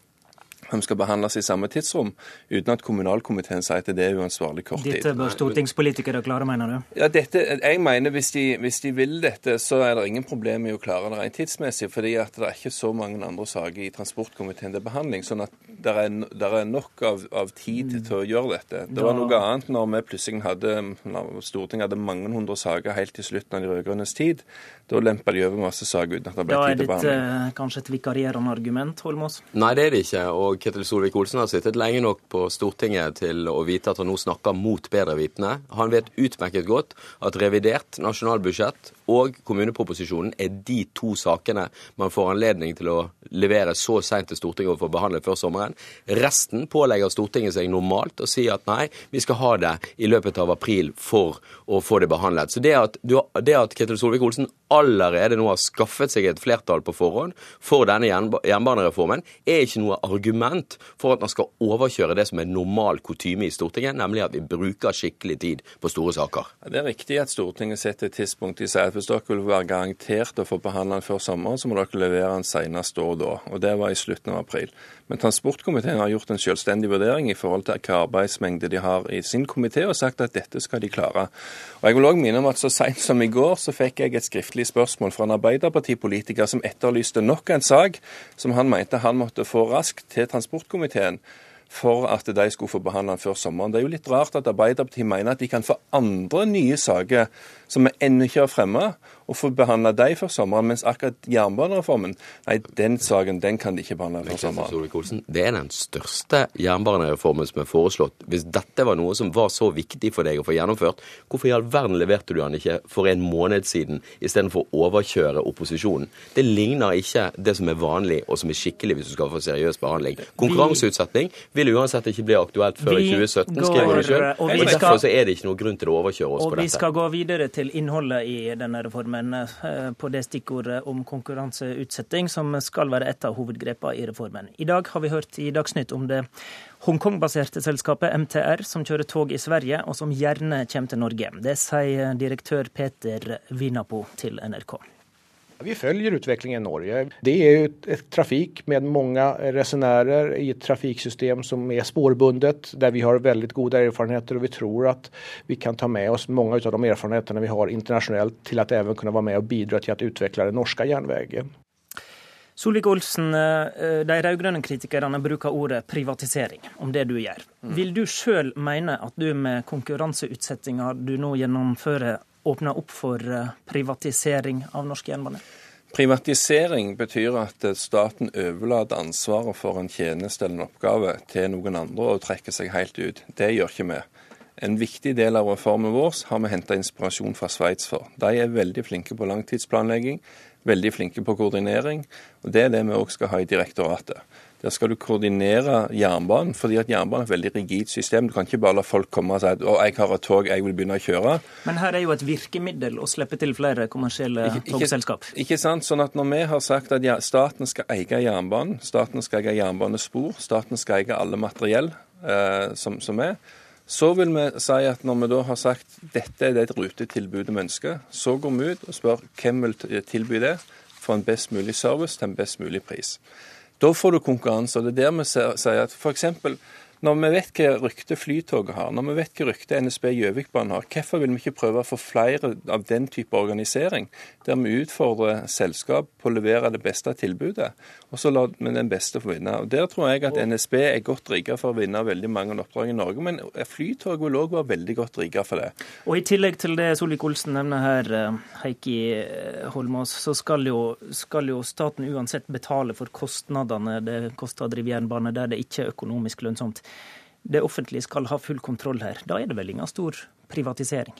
som skal behandles i samme tidsrom, uten at kommunalkomiteen sier at det er uansvarlig kort tid. Dette bør stortingspolitikere klare, mener du? Ja, dette, jeg mener hvis de, hvis de, vil dette, så er det ingen problem med å klare det rent tidsmessig. fordi at det er ikke så mange andre saker i transportkomiteen til behandling. sånn at det er, er nok av, av, tid til å gjøre dette. Det var noe annet når vi plutselig hadde når Stortinget hadde mange hundre saker helt til slutten av de rød-grønnes tid. Da lemper de over masse saker uten at det ble tid til behandling. Da er dette kanskje et vikarierende argument, Holmås? Nei, det er det ikke. og Ketil Solvik-Olsen har sittet lenge nok på Stortinget til å vite at han nå snakker mot bedre vitende. Han vet utmerket godt at revidert nasjonalbudsjett og kommuneproposisjonen er de to sakene man får anledning til å levere så seint til Stortinget og få behandlet før sommeren. Resten pålegger Stortinget seg normalt å si at nei, vi skal ha det i løpet av april for å få det behandlet. Så det at, det at Ketil Solvik-Olsen allerede nå har skaffet seg et flertall på forhånd for denne jernbanereformen, er ikke noe argument for at man skal overkjøre det som er normal kutyme i Stortinget, nemlig at vi bruker skikkelig tid på store saker. Det er riktig at Stortinget setter et tidspunkt. De sier at hvis dere vil være garantert å få behandle den før sommeren, så må dere levere den senest da og da. Og det var i slutten av april. Men transportkomiteen har gjort en selvstendig vurdering i forhold til hva arbeidsmengde de har i sin komité, og sagt at dette skal de klare. Og Jeg vil òg minne om at så seint som i går så fikk jeg et skriftlig spørsmål fra en Arbeiderpartipolitiker som etterlyste nok en sak som han mente han måtte få raskt til transportkomiteen for at de skulle få behandle den før sommeren. Det er jo litt rart at Arbeiderpartiet mener at de kan få andre nye saker som vi ennå ikke har fremma, og få behandla de før sommeren. Mens akkurat jernbanereformen, nei, den saken den kan de ikke behandle før sommeren. Det er den største jernbanereformen som er foreslått. Hvis dette var noe som var så viktig for deg å få gjennomført, hvorfor i all verden leverte du den ikke for en måned siden istedenfor å overkjøre opposisjonen? Det ligner ikke det som er vanlig og som er skikkelig hvis du skal få seriøs behandling. Konkurranseutsetting vil uansett ikke bli aktuelt før i 2017, skriver du sjøl. Derfor så er det ikke noe grunn til å overkjøre oss på dette. Og vi skal gå videre til innholdet i denne reformen eh, på det stikkordet om konkurranseutsetting, som skal være et av hovedgrepene i reformen. I dag har vi hørt i Dagsnytt om det Hongkong-baserte selskapet MTR, som kjører tog i Sverige, og som gjerne kommer til Norge. Det sier direktør Peter Vinapo til NRK. Vi følger utviklingen i Norge. Det er jo et trafik med mange resenærer i et trafikksystem som er spårbundet, der vi har veldig gode erfaringer. Og vi tror at vi kan ta med oss mange av de erfaringene vi har internasjonalt, til at også kunne være med og bidra til å utvikle den norske jernbanen. Solvik-Olsen, eh, de rød-grønne kritikerne bruker ordet privatisering om det du gjør. Mm. Vil du sjøl mene at du med konkurranseutsettinga du nå gjennomfører, åpner opp for eh, privatisering av norsk jernbane? Privatisering betyr at staten overlater ansvaret for en tjeneste eller en oppgave til noen andre og trekker seg helt ut. Det gjør ikke vi. En viktig del av reformen vår har vi henta inspirasjon fra Sveits for. De er veldig flinke på langtidsplanlegging veldig flinke på koordinering. og Det er det vi òg skal ha i direktoratet. Der skal du koordinere jernbanen, fordi at jernbanen er et veldig rigid system. Du kan ikke bare la folk komme og si at å, jeg har et tog, jeg vil begynne å kjøre. Men her er jo et virkemiddel å slippe til flere kommersielle ikke, togselskap. Ikke, ikke sant. Sånn at når vi har sagt at ja, staten skal eie jernbanen, staten skal eie jernbanespor, staten skal eie alle materiell eh, som, som er, så vil vi si at når vi da har sagt dette er det rutetilbudet vi ønsker, så går vi ut og spør hvem vil tilby det for en best mulig service til en best mulig pris. Da får du konkurranse. og Det er der vi sier at f.eks. Når vi vet hva rykte Flytoget har, når vi vet hva rykte NSB Gjøvikbanen har, hvorfor vil vi ikke prøve å få flere av den type organisering, der vi utfordrer selskap på å levere det beste tilbudet, og så lar vi den beste få vinne. Og Der tror jeg at NSB er godt rigget for å vinne veldig mange oppdrag i Norge, men Flytoget vil òg være veldig godt rigget for det. Og I tillegg til det Solvik-Olsen nevner her, eh, Heikki eh, Holmås, så skal jo, skal jo staten uansett betale for kostnadene det koster å drive jernbane der det ikke er økonomisk lønnsomt det offentlige skal ha full kontroll her. Da er det vel ingen stor privatisering?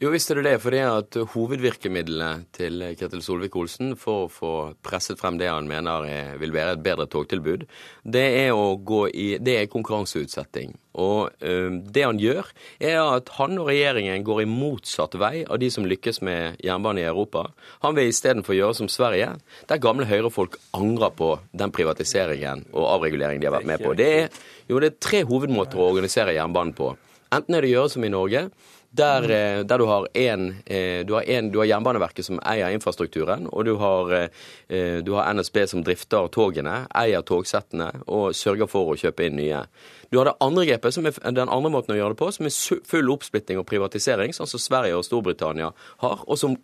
Jo, visst er det det. For det at hovedvirkemidlene til Ketil Solvik-Olsen for å få presset frem det han mener er, vil være et bedre togtilbud, det er, å gå i, det er konkurranseutsetting. Og øh, det han gjør, er at han og regjeringen går i motsatt vei av de som lykkes med jernbane i Europa. Han vil istedenfor gjøre som Sverige, der gamle høyrefolk angrer på den privatiseringen og avreguleringen de har vært med på. Det er, jo, det er tre hovedmåter å organisere jernbanen på. Enten er det å gjøre som i Norge, der, eh, der, du har en, eh, Jernbaneverket som eier infrastrukturen, og du har, eh, du har, NSB som drifter togene, eier togsettene og sørger for å kjøpe inn nye. Du har det andre grepet, som er den andre måten å gjøre det på, som er full oppsplitting og privatisering, sånn som Sverige og Storbritannia har, og som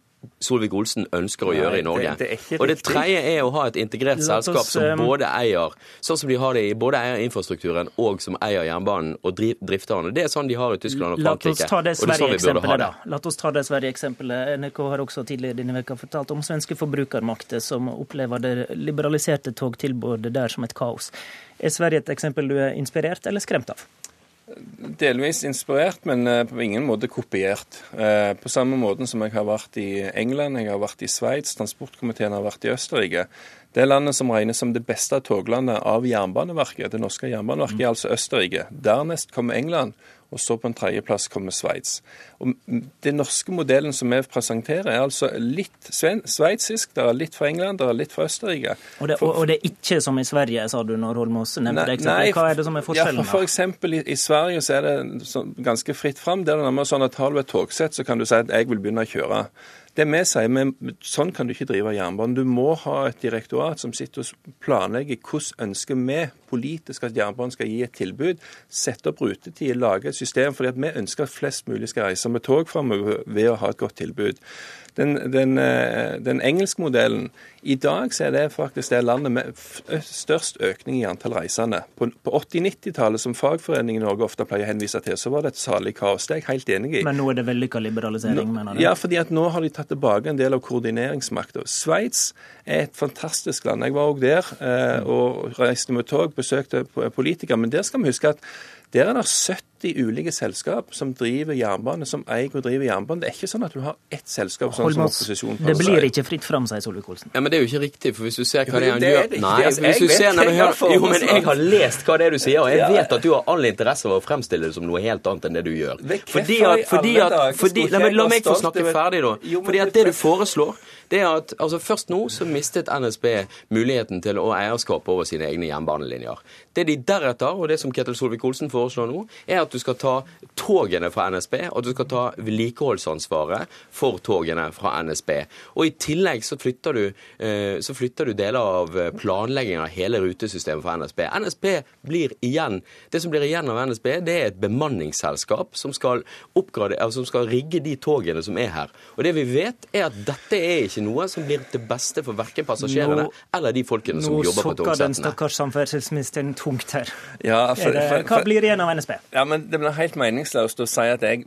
Solvik-Olsen ønsker å Nei, gjøre i Norge. Det, det og det tredje er å ha et integrert selskap som um, både eier sånn som de har det i både eier infrastrukturen og som eier jernbanen og drifter den. Det er sånn de har i Tyskland og Frankrike. La oss ta det Sverige-eksempelet, da. La oss ta det Sverige-eksempelet. NRK har også tidligere denne veka fortalt om svenske forbrukermakter som opplever det liberaliserte togtilbudet der som et kaos. Er Sverige et eksempel du er inspirert eller skremt av? Delvis inspirert, men eh, på ingen måte kopiert. Eh, på samme måte som jeg har vært i England, jeg har vært i Sveits, transportkomiteen har vært i Østerrike. Det landet som regnes som det beste toglandet av Jernbaneverket, det norske Jernbaneverket, er altså Østerrike. Dernest kommer England, og så på en tredjeplass kommer Sveits. Den norske modellen som vi presenterer, er altså litt sveitsisk. Det er litt fra England, det er litt fra Østerrike. Og det, og, og det, er ikke som i Sverige, sa du når Holmås nevnte det Nei, Hva er det som er forskjellen? Ja, for, for i, i, Sverige så er det ganske fritt fram. Der er nærmere sånn at Har du et togsett, så kan du si at jeg vil begynne å kjøre. Det vi sier, men Sånn kan du ikke drive jernbanen. Du må ha et direktorat som sitter og planlegger hvordan ønsker vi politisk at jernbanen skal gi et tilbud. Sette opp rutetid, lage et system. fordi at vi ønsker at flest mulig skal reise med tog framover ved å ha et godt tilbud den, den, eh, den engelske modellen I dag så er det faktisk det landet med størst økning i antall reisende. På, på 80-90-tallet, som fagforeningen i Norge ofte pleier å henvise til, så var det et salig kaos. Det er jeg helt enig i. Men nå er det vellykka liberalisering, nå, mener du? Ja, fordi at nå har de tatt tilbake en del av koordineringsmakta. Sveits er et fantastisk land. Jeg var òg der eh, og reiste med tog, besøkte politikere. Men der skal vi huske at der er det 70 ulike selskap som driver jernbane, som eier og driver jernbane. Det er ikke sånn at du har ett selskap sånn som opposisjonen Det blir ikke fritt fram, sier Solvik-Olsen. Ja, Men det er jo ikke riktig, for hvis du ser hva det er han gjør Nei, altså, hvis du ser, nei, hør, Jo, men jeg har lest hva det er du sier, og jeg vet at du har all interesse av å fremstille det som noe helt annet enn det du gjør. Fordi at, fordi at fordi, La meg få snakke ferdig, da. Fordi at det du foreslår det er at altså Først nå så mistet NSB muligheten til å eierskap over sine egne jernbanelinjer. Det de deretter, og det som Ketil Solvik-Olsen foreslår nå, er at du skal ta togene fra NSB, og at du skal ta vedlikeholdsansvaret for togene fra NSB. Og I tillegg så flytter du, eh, så flytter du deler av planleggingen av hele rutesystemet for NSB. NSB blir igjen, Det som blir igjen av NSB, det er et bemanningsselskap som skal, altså som skal rigge de togene som er her. Og det vi vet, er at dette er ikke noe som blir til beste for verken passasjerene nå, eller de folkene som jobber på togsettene. Nå sukker den stakkars samferdselsministeren tungt her. Ja, for, for, for, Hva blir igjen av NSB? Ja, men Det blir helt meningsløst å si at jeg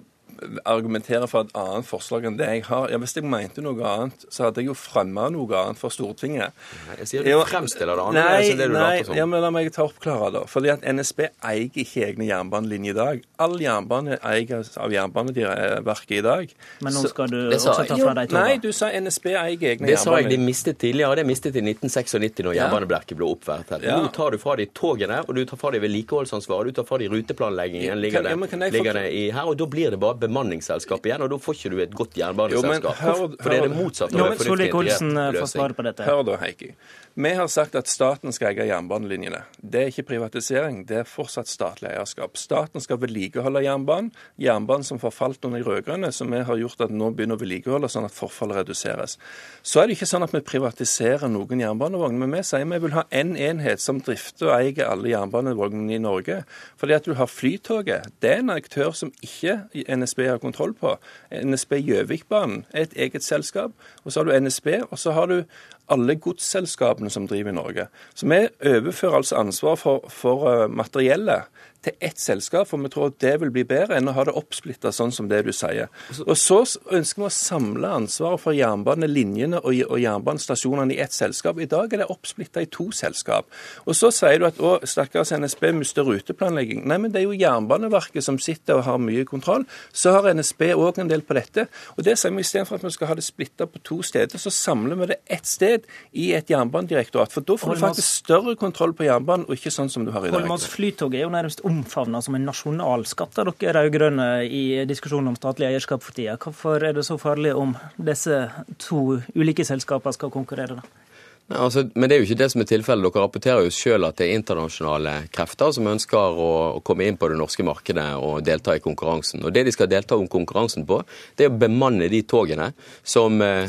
argumentere for et annet forslag enn det jeg har. Ja, Hvis jeg mente noe annet, så hadde jeg jo fremma noe annet for Stortinget. Jeg sier du fremstiller det annet. Nei, det du nei ja, men la meg ta oppklare det. Fordi at NSB eier ikke egne jernbanelinjer i dag. All jernbane eies av Jernbaneverket i dag. Men nå skal du også ta fra deg to. Nei, du sa NSB eier egne jernbaner. Det sa jeg de mistet tidligere. Det mistet i 1996 når Jernbaneverket ble opprettet. Ja. Nå tar du fra de togene, og du tar fra de vedlikeholdsansvaret, du tar fra de ruteplanleggingen ligger det, ligger det i her, og da blir det bare bemanningsselskap igjen, og da får ikke du et godt jernbaneselskap. For det er det motsatte av en fornuftig løsning. Hør da, Heikki. Vi har sagt at staten skal eie jernbanelinjene. Det er ikke privatisering, det er fortsatt statlig eierskap. Staten skal vedlikeholde jernbanen, jernbanen som forfalt under de rød-grønne, som vi har gjort at nå begynner å vedlikeholde, sånn at forfallet reduseres. Så er det ikke sånn at vi privatiserer noen jernbanevogner, men vi sier vi vil ha én en enhet som drifter og eier alle jernbanevognene i Norge. Fordi at du har Flytoget. Det er en aktør som ikke NSB har kontroll på. NSB Gjøvikbanen er et eget selskap. Og så har du NSB, og så har du alle godsselskapene som driver i Norge. Så vi overfører altså ansvar for, for uh, materiellet til ett selskap, for vi tror at det vil bli bedre enn å ha det oppsplitta sånn som det du sier. Og Så ønsker vi å samle ansvaret for jernbanelinjene og, jernbanestasjonene i ett selskap. I dag er det oppsplitta i to selskap. Og Så sier du at å, stakkars NSB mister ruteplanlegging. Nei, men det er jo Jernbaneverket som sitter og har mye kontroll. Så har NSB òg en del på dette. Og det sier vi Istedenfor at vi skal ha det splitta på to steder, så samler vi det ett sted i et jernbanedirektorat. For da får du faktisk større kontroll på jernbanen, og ikke sånn som du har i dag. Holmans Flytog er jo nærmest omfavna som en nasjonalskatt av dere rød-grønne i diskusjonen om statlig eierskap for tida. Hvorfor er det så farlig om disse to ulike selskapene skal konkurrere? da? Altså, men det er jo ikke det som er tilfellet. Dere rapporterer jo selv at det er internasjonale krefter som ønsker å, å, komme inn på det norske markedet og delta i konkurransen. Og Det de skal delta om konkurransen på, det er å bemanne de togene som, eh,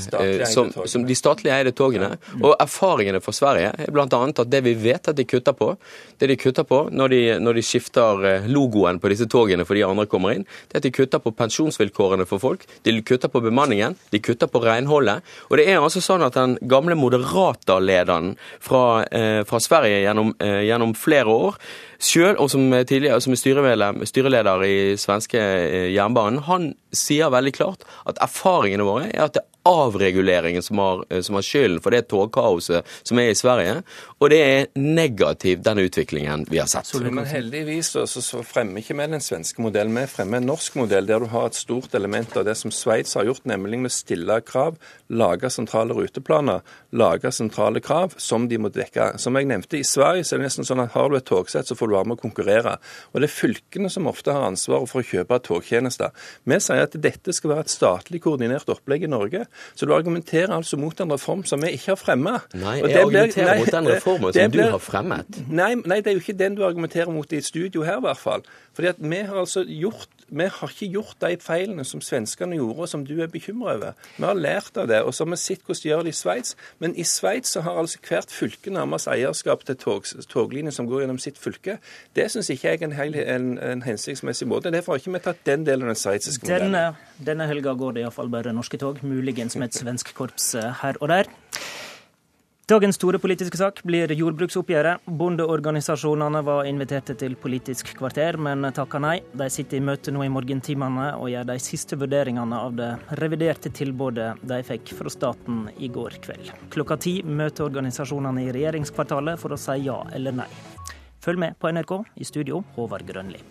som, som de statlig eide togene. Og erfaringene fra Sverige er bl.a. at det vi vet at de kutter på, det de kutter på når de, når de skifter eh, logoen på disse togene fordi andre kommer inn, det er at de kutter på pensjonsvilkårene for folk, de kutter på bemanningen, de kutter på renholdet. Og det er altså sånn at den gamle moderate Lederen fra, eh, fra Sverige gjennom, eh, gjennom, flere år. Selv, og som, tidligere, som er styreleder, i svenske eh, jernbanen, han sier veldig klart at erfaringene våre er at det er avreguleringen som har, som har skylden for det togkaoset som er i Sverige. Og det er negativ, den utviklingen vi har sett. Men heldigvis så, så fremmer ikke vi den svenske modellen. Vi fremmer en norsk modell der du har et stort element av det som Sveits har gjort, nemlig med stille krav, lage sentrale ruteplaner, lage sentrale krav som de må dekke. Som jeg nevnte, i Sverige så er det nesten sånn at har du et togsett, så får du være med å konkurrere. Og det er fylkene som ofte har ansvaret for å kjøpe togtjenester. Vi sier at dette skal være et statlig koordinert opplegg i Norge. Så du argumenterer altså mot en reform som vi ikke har fremmet. Nei, jeg argumenterer nei, mot den reformen som ble, du har fremmet. Nei, nei, det er jo ikke den du argumenterer mot i et studio her, i hvert fall. Fordi at vi har altså gjort vi har ikke gjort de feilene som svenskene gjorde, og som du er bekymra over. Vi har lært av det, og så har vi sett hvordan de gjør det i Sveits. Men i Sveits så har altså hvert fylke nærmest eierskap til tog, toglinjer som går gjennom sitt fylke. Det syns ikke jeg er en, en, en hensiktsmessig måte. Derfor har ikke vi tatt den delen av den sveitsiske modellen. Denne, denne helga går det iallfall bare norske tog, muligens med et svensk korps eh, her og der. Dagens store politiske sak blir jordbruksoppgjøret. Bondeorganisasjonene var inviterte til Politisk kvarter, men takka nei. De sitter i møte nå i morgentimene og gjør de siste vurderingene av det reviderte tilbudet de fikk fra staten i går kveld. Klokka ti møter organisasjonene i regjeringskvartalet for å si ja eller nei. Følg med på NRK, i studio Håvard Grønli.